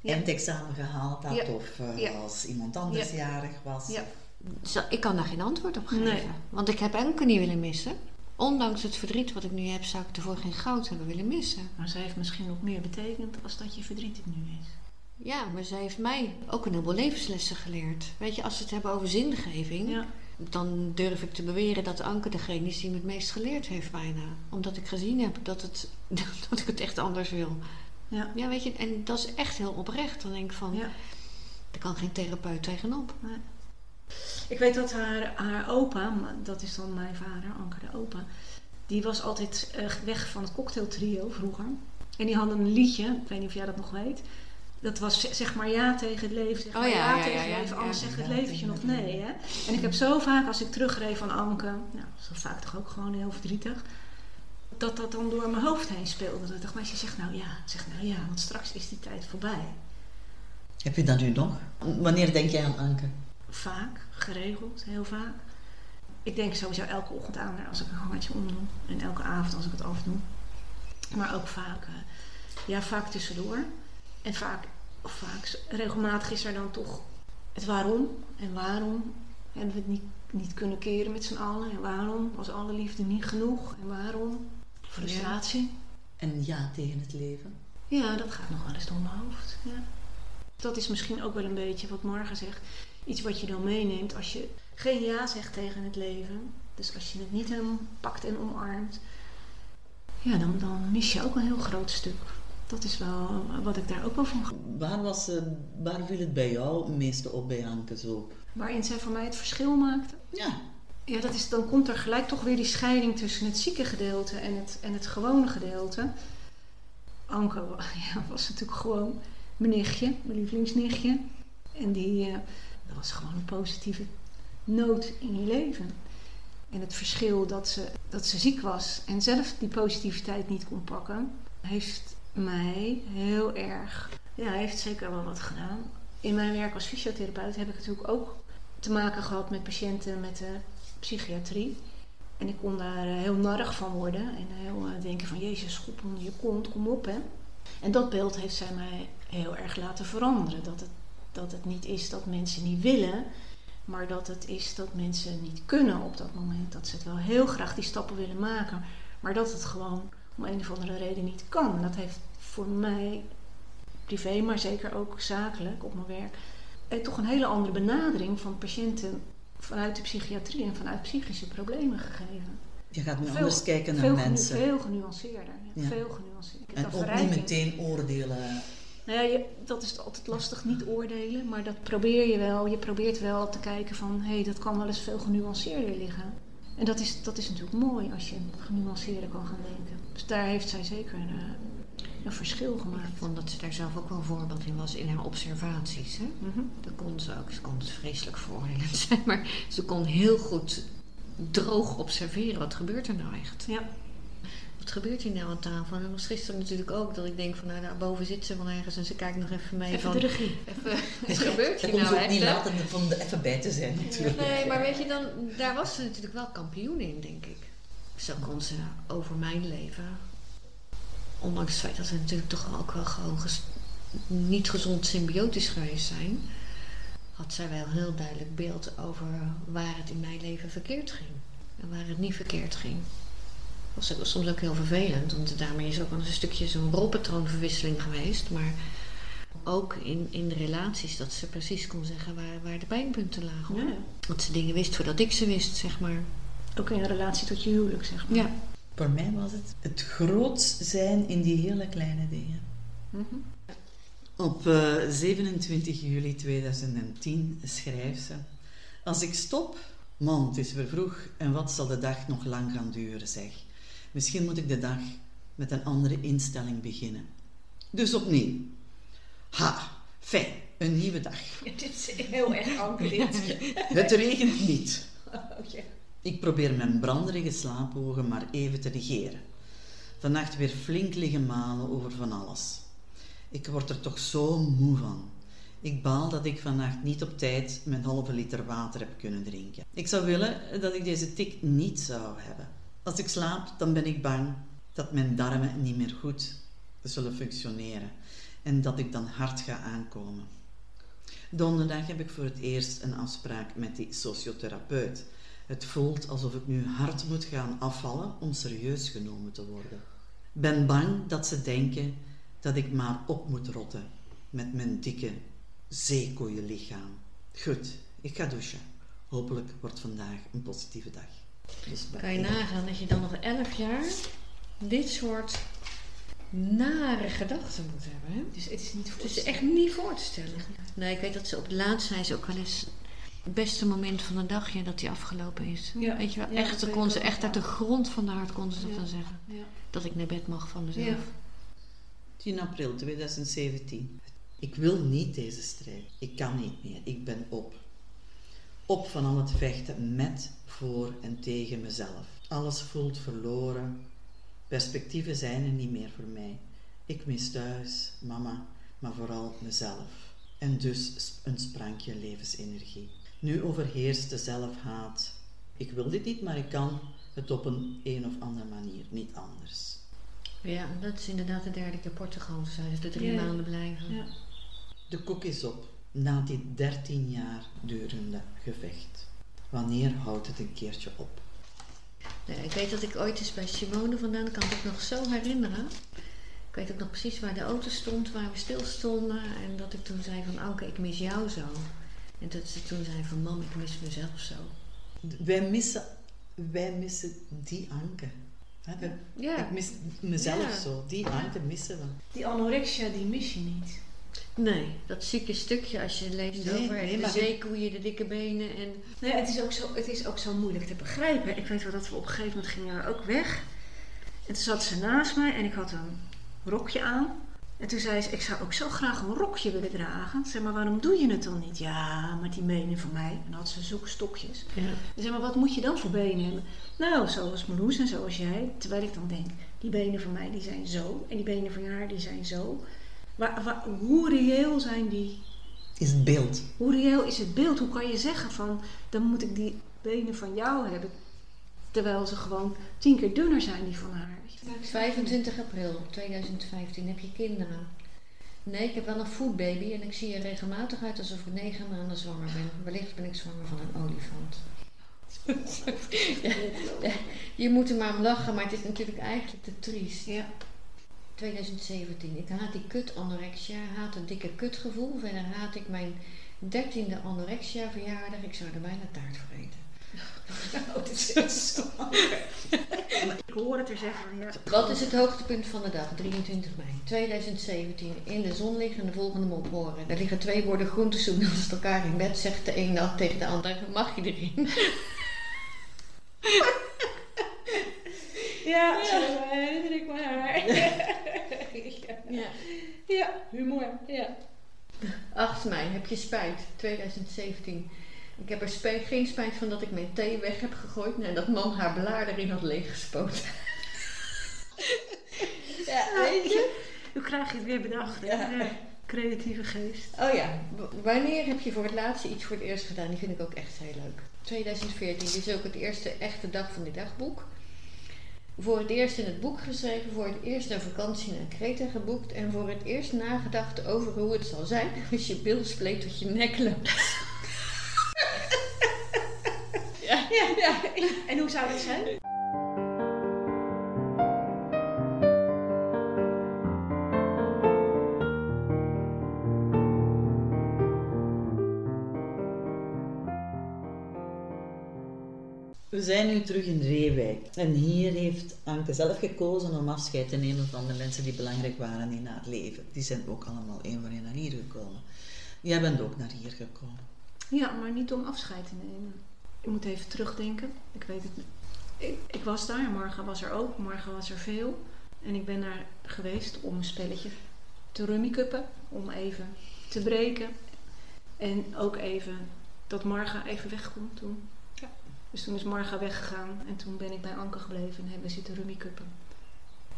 S1: Ja.
S2: eindexamen gehaald had.
S1: Ja.
S2: Of eh,
S1: Ja.
S2: als iemand anders
S1: Ja.
S2: jarig was.
S1: ja.
S3: Zo, ik kan daar geen antwoord op geven.
S1: Nee.
S3: Want ik heb Anke niet willen missen. Ondanks het verdriet wat ik nu heb, zou ik ervoor geen goud hebben willen missen.
S1: Maar zij heeft misschien nog meer betekend als dat je verdriet het nu is.
S3: Ja, maar zij heeft mij ook een heleboel levenslessen geleerd. Weet je, als we het hebben over zingeving,
S1: Ja,
S3: dan durf ik te beweren dat Anke degene is die me het meest geleerd heeft bijna. Omdat ik gezien heb dat, het, dat ik het echt anders wil.
S1: ja,
S3: Ja, weet je, en dat is echt heel oprecht. Dan denk ik van,
S1: ja.
S3: daar kan geen therapeut tegenop.
S1: Ik weet dat haar, haar opa, dat is dan mijn vader, Anke de opa, die was altijd eh, weg van het cocktailtrio vroeger. En die hadden een liedje, ik weet niet of jij dat nog weet. Dat was zeg maar ja tegen het leven, zeg
S3: Oh
S1: maar
S3: ja,
S1: ja,
S3: ja,
S1: tegen
S3: ja,
S1: het
S3: ja,
S1: leven,
S3: ja.
S1: anders zegt het leventje nog nee. Hè? En ik heb zo vaak, als ik terugreed van Anke, nou, zo vaak toch ook gewoon heel verdrietig, dat dat dan door mijn hoofd heen speelde. Dat ik dacht, meisje, zeg nou ja, zeg nou ja, want straks is die tijd voorbij.
S2: Heb je dat nu nog? Wanneer denk jij aan Anke?
S1: Vaak, geregeld, heel vaak. Ik denk sowieso elke ochtend aan haar als ik een gangetje omdoe. En elke avond als ik het afdoe. Maar ook vaak, eh, ja, vaak tussendoor. En vaak, of vaak, regelmatig is er dan toch het waarom. En waarom hebben we het niet, niet kunnen keren met z'n allen. En waarom was alle liefde niet genoeg. En waarom frustratie.
S2: En ja tegen het leven?
S1: Ja, dat gaat nog wel eens door mijn hoofd. Ja. Dat is misschien ook wel een beetje wat Marga zegt. Iets wat je dan meeneemt als je geen ja zegt tegen het leven. Dus als je het niet helemaal pakt en omarmt. Ja, dan, dan mis je ook een heel groot stuk. Dat is wel wat ik daar ook wel van...
S2: Waar, was, eh, waar viel het bij jou het meeste op bij Anke zo?
S1: Waarin zij voor mij het verschil maakte.
S2: Ja,
S1: Ja, dat is, dan komt er gelijk toch weer die scheiding tussen het zieke gedeelte en het, en het gewone gedeelte. Anke ja, was natuurlijk gewoon mijn nichtje, mijn lievelingsnichtje. En die eh, dat was gewoon een positieve noot in je leven. En het verschil dat ze, dat ze ziek was en zelf die positiviteit niet kon pakken, heeft mij heel erg, ja, heeft zeker wel wat gedaan. In mijn werk als fysiotherapeut heb ik natuurlijk ook te maken gehad met patiënten met de psychiatrie. En ik kon daar eh, heel narrig van worden en heel eh, denken van Jezus, schop je kont, kom op hè. En dat beeld heeft zij mij heel erg laten veranderen. Dat het, dat het niet is dat mensen niet willen, maar dat het is dat mensen niet kunnen op dat moment. Dat ze het wel heel graag die stappen willen maken, maar dat het gewoon om een of andere reden niet kan. En dat heeft voor mij, privé, maar zeker ook zakelijk op mijn werk, eh, toch een hele andere benadering van patiënten vanuit de psychiatrie en vanuit psychische problemen gegeven.
S2: Je gaat nu
S1: Veel-
S2: anders kijken naar
S1: Veel, genu-
S2: mensen.
S1: veel genuanceerder. Ja. Veel genuanceerder.
S2: En ook niet meteen oordelen.
S1: Nou ja, je, dat is altijd lastig, niet oordelen. Maar dat probeer je wel. Je probeert wel te kijken van... hé, hey, dat kan wel eens veel genuanceerder liggen. En dat is, dat is natuurlijk mooi als je genuanceerder kan gaan denken. Dus daar heeft zij zeker eh, een verschil
S3: Ik
S1: gemaakt.
S3: vond dat ze daar zelf ook wel een voorbeeld in was in haar observaties. Hè?
S1: Mhm.
S3: Dat kon ze ook. Ze kon het vreselijk veroordelend zijn, maar ze kon heel goed droog observeren. Wat gebeurt er nou echt?
S1: Ja.
S3: Wat gebeurt hier nou aan tafel? En dat was gisteren natuurlijk ook dat ik denk van nou daarboven zit ze wel ergens en ze kijkt nog even mee
S1: Even
S3: van
S1: de regie.
S3: even, wat gebeurt hier nou
S2: ook
S3: echt?
S2: niet laten om er even bij te zijn natuurlijk.
S3: Nee, maar weet je dan, daar was ze natuurlijk wel kampioen in, denk ik. Zo kon ze over mijn leven, ondanks het feit dat we natuurlijk toch ook wel gewoon ges- niet gezond symbiotisch geweest zijn, had zij wel heel duidelijk beeld over waar het in mijn leven verkeerd ging en waar het niet verkeerd ging. Dat was soms ook heel vervelend, want daarmee is ook wel een stukje zo'n rolpatroonverwisseling geweest, maar ook in, in de relaties dat ze precies kon zeggen waar, waar de pijnpunten lagen.
S1: Ja.
S3: Dat ze dingen wist voordat ik ze wist, zeg maar.
S1: Ook in relatie tot je huwelijk, zeg maar.
S3: Ja.
S2: Voor mij was het het groot zijn in die hele kleine dingen.
S1: Mhm.
S2: Op eh, 27 juli 2010 schrijft ze: Als ik stop, man, het is weer vroeg en wat zal de dag nog lang gaan duren, zeg. Misschien moet ik de dag met een andere instelling beginnen. Dus opnieuw. Ha, fijn, een nieuwe dag.
S1: dit is heel erg anker dit.
S2: Het regent niet.
S1: Oh, ja.
S2: Ik probeer mijn branderige slaapogen maar even te negeren. Vannacht weer flink liggen malen over van alles. Ik word er toch zo moe van. Ik baal dat ik vannacht niet op tijd mijn halve liter water heb kunnen drinken. Ik zou willen dat ik deze tik niet zou hebben. Als ik slaap, dan ben ik bang dat mijn darmen niet meer goed zullen functioneren en dat ik dan hard ga aankomen. Donderdag heb ik voor het eerst een afspraak met die sociotherapeut. Het voelt alsof ik nu hard moet gaan afvallen om serieus genomen te worden. Ben bang dat ze denken dat ik maar op moet rotten met mijn dikke zeekoeienlichaam. Goed, ik ga douchen. Hopelijk wordt vandaag een positieve dag. Dus
S3: Kan je nagaan dat je dan nog elf jaar dit soort nare gedachten moet hebben. Hè?
S1: Dus het is niet voor
S3: Het is echt niet voor te stellen. Nee, ik weet dat ze op het laatst zei ze ook wel eens het beste moment van de dag ja, dat die afgelopen is.
S1: Ja.
S3: Weet je wel,
S1: Ja,
S3: echt, kon ze echt uit de grond van de hart kon ze dat
S1: Ja.
S3: dan zeggen.
S1: Ja.
S3: Dat ik naar bed mag van mezelf.
S1: Ja.
S2: 10 april 2017. Ik wil niet deze strijd. Ik kan niet meer. Ik ben op. Op van al het vechten met, voor en tegen mezelf. Alles voelt verloren. Perspectieven zijn er niet meer voor mij. Ik mis thuis, mama, maar vooral mezelf. En dus een sprankje levensenergie. Nu overheerst de zelfhaat. Ik wil dit niet, maar ik kan het op een een of andere manier niet anders.
S3: Ja, dat is inderdaad de derde keer Portugal. Ze zei de drie
S1: Ja.
S3: maanden blijven.
S1: Ja.
S2: De kok is op na dit 13 jaar durende gevecht. Wanneer houdt het een keertje op?
S3: Nee, ik weet dat ik ooit eens bij Simone vandaan, kan ik het nog zo herinneren. Ik weet ook nog precies waar de auto stond, waar we stil stonden. En dat ik toen zei van, Anke, ik mis jou zo. En dat ze toen zei van, mam, ik mis mezelf zo.
S2: Wij missen, wij missen die Anke. Hè, we-
S3: Ja.
S2: Ik mis mezelf
S3: Ja.
S2: zo. Die Anke missen we.
S1: Die anorexia, die mis je niet.
S3: Nee, dat zieke stukje als je leest
S2: Nee,
S3: over
S2: nee,
S3: de
S2: maar-
S3: zeekoeien, de dikke benen en...
S1: Nee, het is, ook zo, het is ook zo moeilijk te begrijpen. Ik weet wel dat we op een gegeven moment gingen we ook weg. En toen zat ze naast mij en ik had een rokje aan. En toen zei ze, ik zou ook zo graag een rokje willen dragen. Zeg maar, waarom doe je het dan niet? Ja, maar die benen van mij. En dan had ze zulke stokjes.
S3: Ja.
S1: Ik zeg maar, wat moet je dan voor benen hebben? Nou, zoals Marloes en zoals jij. Terwijl ik dan denk, die benen van mij die zijn zo. En die benen van haar die zijn zo. Waar, waar- hoe reëel zijn die?
S2: Is het beeld.
S1: Hoe reëel is het beeld? Hoe kan je zeggen van, dan moet ik die benen van jou hebben. Terwijl ze gewoon tien keer dunner zijn die van haar.
S3: 25 april 2015 heb je kinderen. Nee, ik heb wel een foodbaby en ik zie er regelmatig uit alsof ik negen maanden zwanger ben. Wellicht ben ik zwanger van een olifant. ja, ja, je moet er maar om lachen, maar het is natuurlijk eigenlijk te triest.
S1: Ja.
S3: 2017. Ik haat die kut anorexia, haat het dikke kutgevoel. Verder haat ik mijn dertiende anorexia verjaardag. Ik zou er bijna taart voor eten.
S1: Oh, dit is zo Ik hoor het er zeggen ja.
S3: Wat is het hoogtepunt van de dag? 23 mei 2017. In de zon liggen de volgende mop horen. Er liggen twee borden groentesoep naast elkaar in bed. Zegt de een dan tegen de ander, mag je erin?
S1: Ja, zo herinner ik me haar.
S3: Ja.
S1: Ja, humor. Ja.
S3: 8 mei, heb je spijt? 2017. Ik heb er geen spijt van dat ik mijn thee weg heb gegooid nadat man haar blaar erin had leeggespoten. ja, weet je?
S1: Hoe krijg je het weer bedacht?
S3: Ja.
S1: Ja. Creatieve geest.
S3: Oh ja, w- wanneer heb je voor het laatste iets voor het eerst gedaan? Die vind ik ook echt heel leuk. 2014 dit is ook het eerste echte dag van dit dagboek. Voor het eerst in het boek geschreven, voor het eerst een vakantie naar Kreta geboekt en voor het eerst nagedacht over hoe het zal zijn als je bil spleet tot je nek loopt. Ja.
S1: En hoe zou dat zijn?
S2: We zijn nu terug in Reewijk. En hier heeft Anke zelf gekozen om afscheid te nemen van de mensen die belangrijk waren in haar leven. Die zijn ook allemaal één voor één naar hier gekomen. Jij bent ook naar hier gekomen.
S1: Ja, maar niet om afscheid te nemen. Ik moet even terugdenken. Ik weet het niet. Ik, ik was daar, Marga was er ook. Marga was er veel. En ik ben daar geweest om een spelletje te rummikuppen. Om even te breken. En ook even dat Marga even weg kon toen.
S2: Ja.
S1: Dus toen is Marga weggegaan. En toen ben ik bij Anke gebleven en hebben we zitten rummikuppen.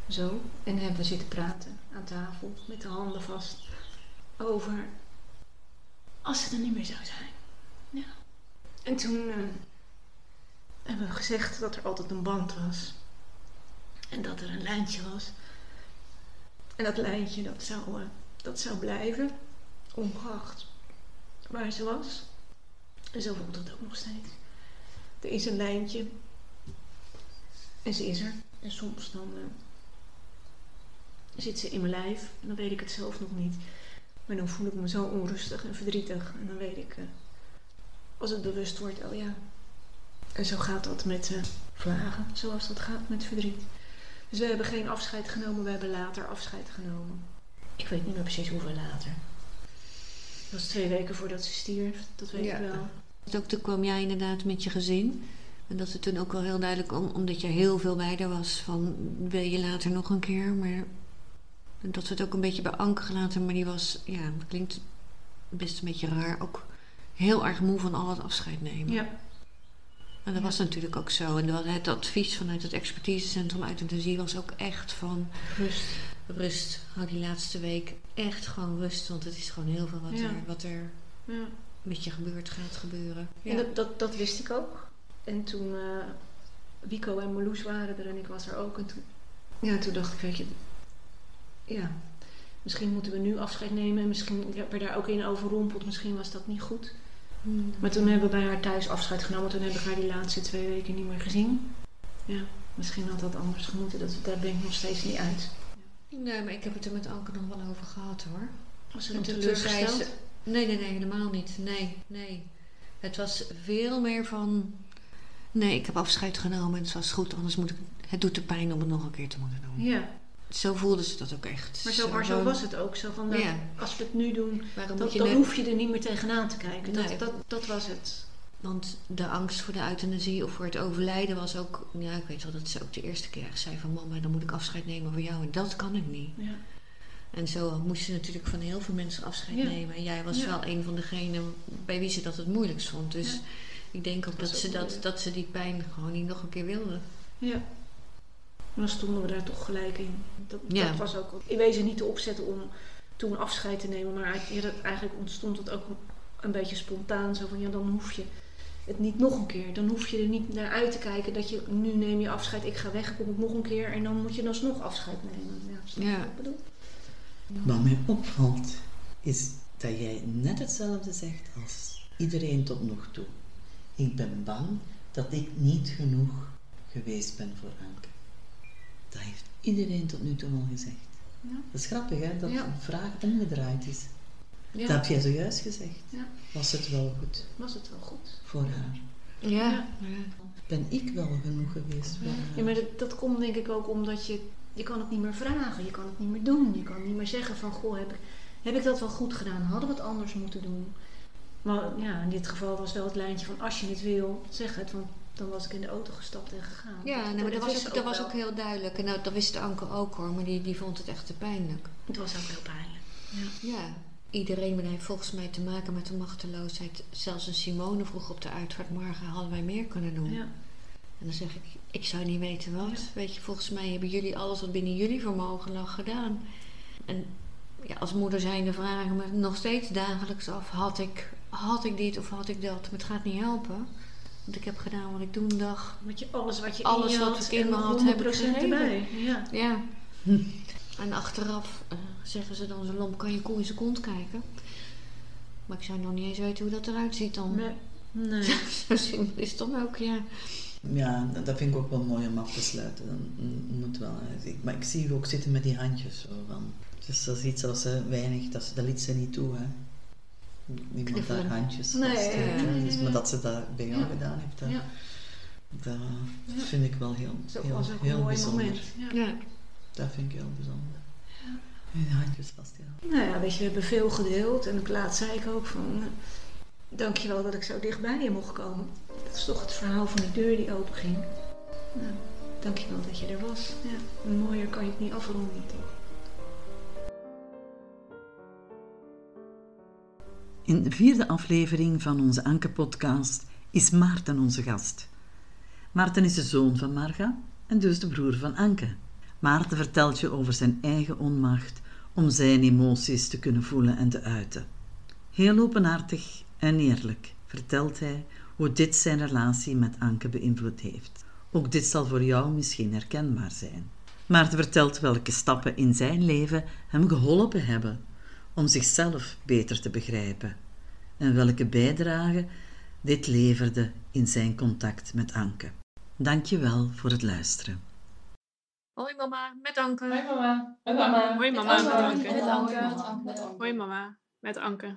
S1: Zo. En hebben we zitten praten aan tafel. Met de handen vast. Over als het er niet meer zou zijn. Ja. En toen eh, hebben we gezegd dat er altijd een band was. En dat er een lijntje was. En dat lijntje dat zou, eh, dat zou blijven. Ongeacht waar ze was. En zo voelt het ook nog steeds. Er is een lijntje. En ze is er. En soms dan eh, zit ze in mijn lijf. En dan weet ik het zelf nog niet. Maar dan voel ik me zo onrustig en verdrietig. En dan weet ik, als het bewust wordt, oh ja. En zo gaat dat met eh, vlagen, zoals dat gaat met verdriet. Dus we hebben geen afscheid genomen, we hebben later afscheid genomen. Ik weet niet meer precies hoeveel later. Dat was twee weken voordat ze stierf, dat weet
S3: Ja.
S1: ik wel.
S3: Dus Ook toen kwam jij inderdaad met je gezin. En dat het toen ook wel heel duidelijk, om, omdat je heel veel bij haar was, van wil je later nog een keer. Maar dat we het ook een beetje bij Anke gelaten, maar die was, ja, dat klinkt best een beetje raar, ook heel erg moe van al het afscheid nemen.
S1: Ja,
S3: En dat
S1: Ja.
S3: was natuurlijk ook zo. En het advies vanuit het expertisecentrum euthanasie was ook echt van
S1: rust.
S3: rust. Hou die laatste week echt gewoon rust, want het is gewoon heel veel wat,
S1: Ja.
S3: er, wat er
S1: Ja.
S3: met je gebeurt, gaat gebeuren.
S1: En dat, dat, dat wist ik ook. En toen eh Wico en Marloes waren er en ik was er ook. En toen, ja, toen dacht ik, weet je, ja, misschien moeten we nu afscheid nemen. En misschien er daar ook in overrompeld. Misschien was dat niet goed.
S3: Hmm.
S1: Maar toen hebben we bij haar thuis afscheid genomen. Toen heb ik haar die laatste twee weken niet meer gezien. Ja, misschien had dat anders gemoeten. Dat, daar ben ik nog steeds niet uit.
S3: Nee, maar ik heb het er met Anke nog wel over gehad hoor.
S1: Was ze teleurgesteld?
S3: ze- Nee, nee, nee, helemaal niet. Nee, nee. Het was veel meer van. Nee, ik heb afscheid genomen en het was goed, anders moet ik. Het doet de pijn om het nog een keer te moeten doen.
S1: Ja,
S3: Zo voelde ze dat ook echt.
S1: maar zo, maar zo was het ook. Zo van, dat,
S3: Ja.
S1: als we het nu doen,
S3: Waarom
S1: dan,
S3: net-
S1: hoef je er niet meer tegenaan te kijken. Dat,
S3: Nee.
S1: dat, dat was het.
S3: Want de angst voor de euthanasie of voor het overlijden was ook... Ja, ik weet wel dat ze ook de eerste keer zei van... Mama, dan moet ik afscheid nemen van jou. En dat kan ik niet.
S1: Ja.
S3: En zo moest ze natuurlijk van heel veel mensen afscheid
S1: Ja.
S3: nemen. En jij was
S1: Ja.
S3: wel een van degenen bij wie ze dat het moeilijkst vond. Dus ik denk ook
S1: Dat
S3: dat, ze dat, dat ze die pijn gewoon niet nog een keer wilde.
S1: Ja. Dan stonden we daar toch gelijk in. Dat,
S3: Ja.
S1: dat was ook in wezen niet te opzetten om toen afscheid te nemen. Maar eigenlijk, ontstond het ook een beetje spontaan. Zo van, ja, dan hoef je het niet nog een keer. Dan hoef je er niet naar uit te kijken dat je, nu neem je afscheid, ik ga weg, kom ik nog een keer. En dan moet je alsnog afscheid nemen. Ja, snap
S3: Ja.
S1: wat ik bedoel?
S2: Wat mij opvalt, is dat jij net hetzelfde zegt als iedereen tot nog toe. Ik ben bang dat ik niet genoeg geweest ben voor Anke. Dat heeft iedereen tot nu toe al gezegd.
S1: Ja.
S2: Dat is grappig, hè? Dat
S1: Ja.
S2: de vraag omgedraaid is.
S3: Ja.
S2: Dat heb jij zojuist gezegd.
S1: Ja.
S2: Was het wel goed
S1: Was het wel goed?
S2: voor haar?
S3: Ja.
S2: Ben ik wel genoeg geweest voor haar?
S1: Ja, maar dat, dat komt denk ik ook omdat je... Je kan het niet meer vragen, je kan het niet meer doen. Je kan niet meer zeggen van, goh, heb ik, heb ik dat wel goed gedaan? Hadden we het anders moeten doen? Maar ja, in dit geval was wel het lijntje van, als je het wil, zeg het. Want dan was ik in de auto gestapt en gegaan.
S3: Ja, nee, maar dat, was, ook, dat was ook heel duidelijk. En nou, dat wist Anke ook hoor, maar die, die vond het echt te pijnlijk.
S1: Het was ook heel pijnlijk. Ja.
S3: Ja. Iedereen heeft volgens mij te maken met de machteloosheid. Zelfs een Simone vroeg op de uitvaart, morgen hadden wij meer kunnen doen.
S1: Ja.
S3: En dan zeg ik, ik zou niet weten wat.
S1: Ja.
S3: Weet je, volgens mij hebben jullie alles wat binnen jullie vermogen lag gedaan. En ja, als moeder zijnde vragen me nog steeds dagelijks af, had ik, had ik dit of had ik dat? Maar het gaat niet helpen. Want ik heb gedaan wat ik doen dacht.
S1: Met je, alles wat je
S3: Alles
S1: in je
S3: wat
S1: had
S3: ik in
S1: en
S3: me
S1: nog
S3: had, heb ik
S1: 100%
S3: gegeven.
S1: erbij. Ja.
S3: Ja. En achteraf eh, zeggen ze dan zo lomp, kan je koe in zijn kont kijken? Maar ik zou nog niet eens weten hoe dat eruit ziet dan.
S1: Nee. nee.
S3: Zo simpel is het dan ook, ja.
S2: Ja, dat vind ik ook wel mooi om af te sluiten. Dan moet wel. Ik, maar ik zie je ook zitten met die handjes. Zo van. Dus dat is iets als ze weinig, dat, ze, dat liet ze niet toe. Hè. Niemand daar
S3: Knuffelen.
S2: handjes
S1: Nee,
S2: vast, hè.
S3: nee,
S1: nee,
S2: Dus,
S1: nee.
S2: maar dat ze dat bij jou
S1: Ja.
S2: gedaan heeft, dat,
S1: Ja.
S2: dat, vind ik wel heel,
S1: Zo
S2: heel,
S1: was ook een
S2: heel
S1: mooi
S2: bijzonder.
S1: moment. Ja.
S2: Dat vind ik heel bijzonder. Die handjes vast, ja.
S1: Nou ja, weet je, we hebben veel gedeeld. En laatst zei ik ook van... Dankjewel dat ik zo dichtbij je mocht komen. Dat is toch het verhaal van die deur die open ging. Nou, dankjewel dat je er was. Ja, mooier kan je het niet afronden, toch?
S2: In de vierde aflevering van onze Anke-podcast is Maarten onze gast. Maarten is de zoon van Marga en dus de broer van Anke. Maarten vertelt je over zijn eigen onmacht om zijn emoties te kunnen voelen en te uiten. Heel openhartig en eerlijk vertelt hij hoe dit zijn relatie met Anke beïnvloed heeft. Ook dit zal voor jou misschien herkenbaar zijn. Maarten vertelt welke stappen in zijn leven hem geholpen hebben om zichzelf beter te begrijpen en welke bijdrage dit leverde in zijn contact met Anke. Dank je wel voor het luisteren.
S3: Hoi mama, met Anke.
S4: Hoi mama. Met Anke.
S5: Hoi mama.
S4: Met Anke.
S5: Hoi mama, met Anke.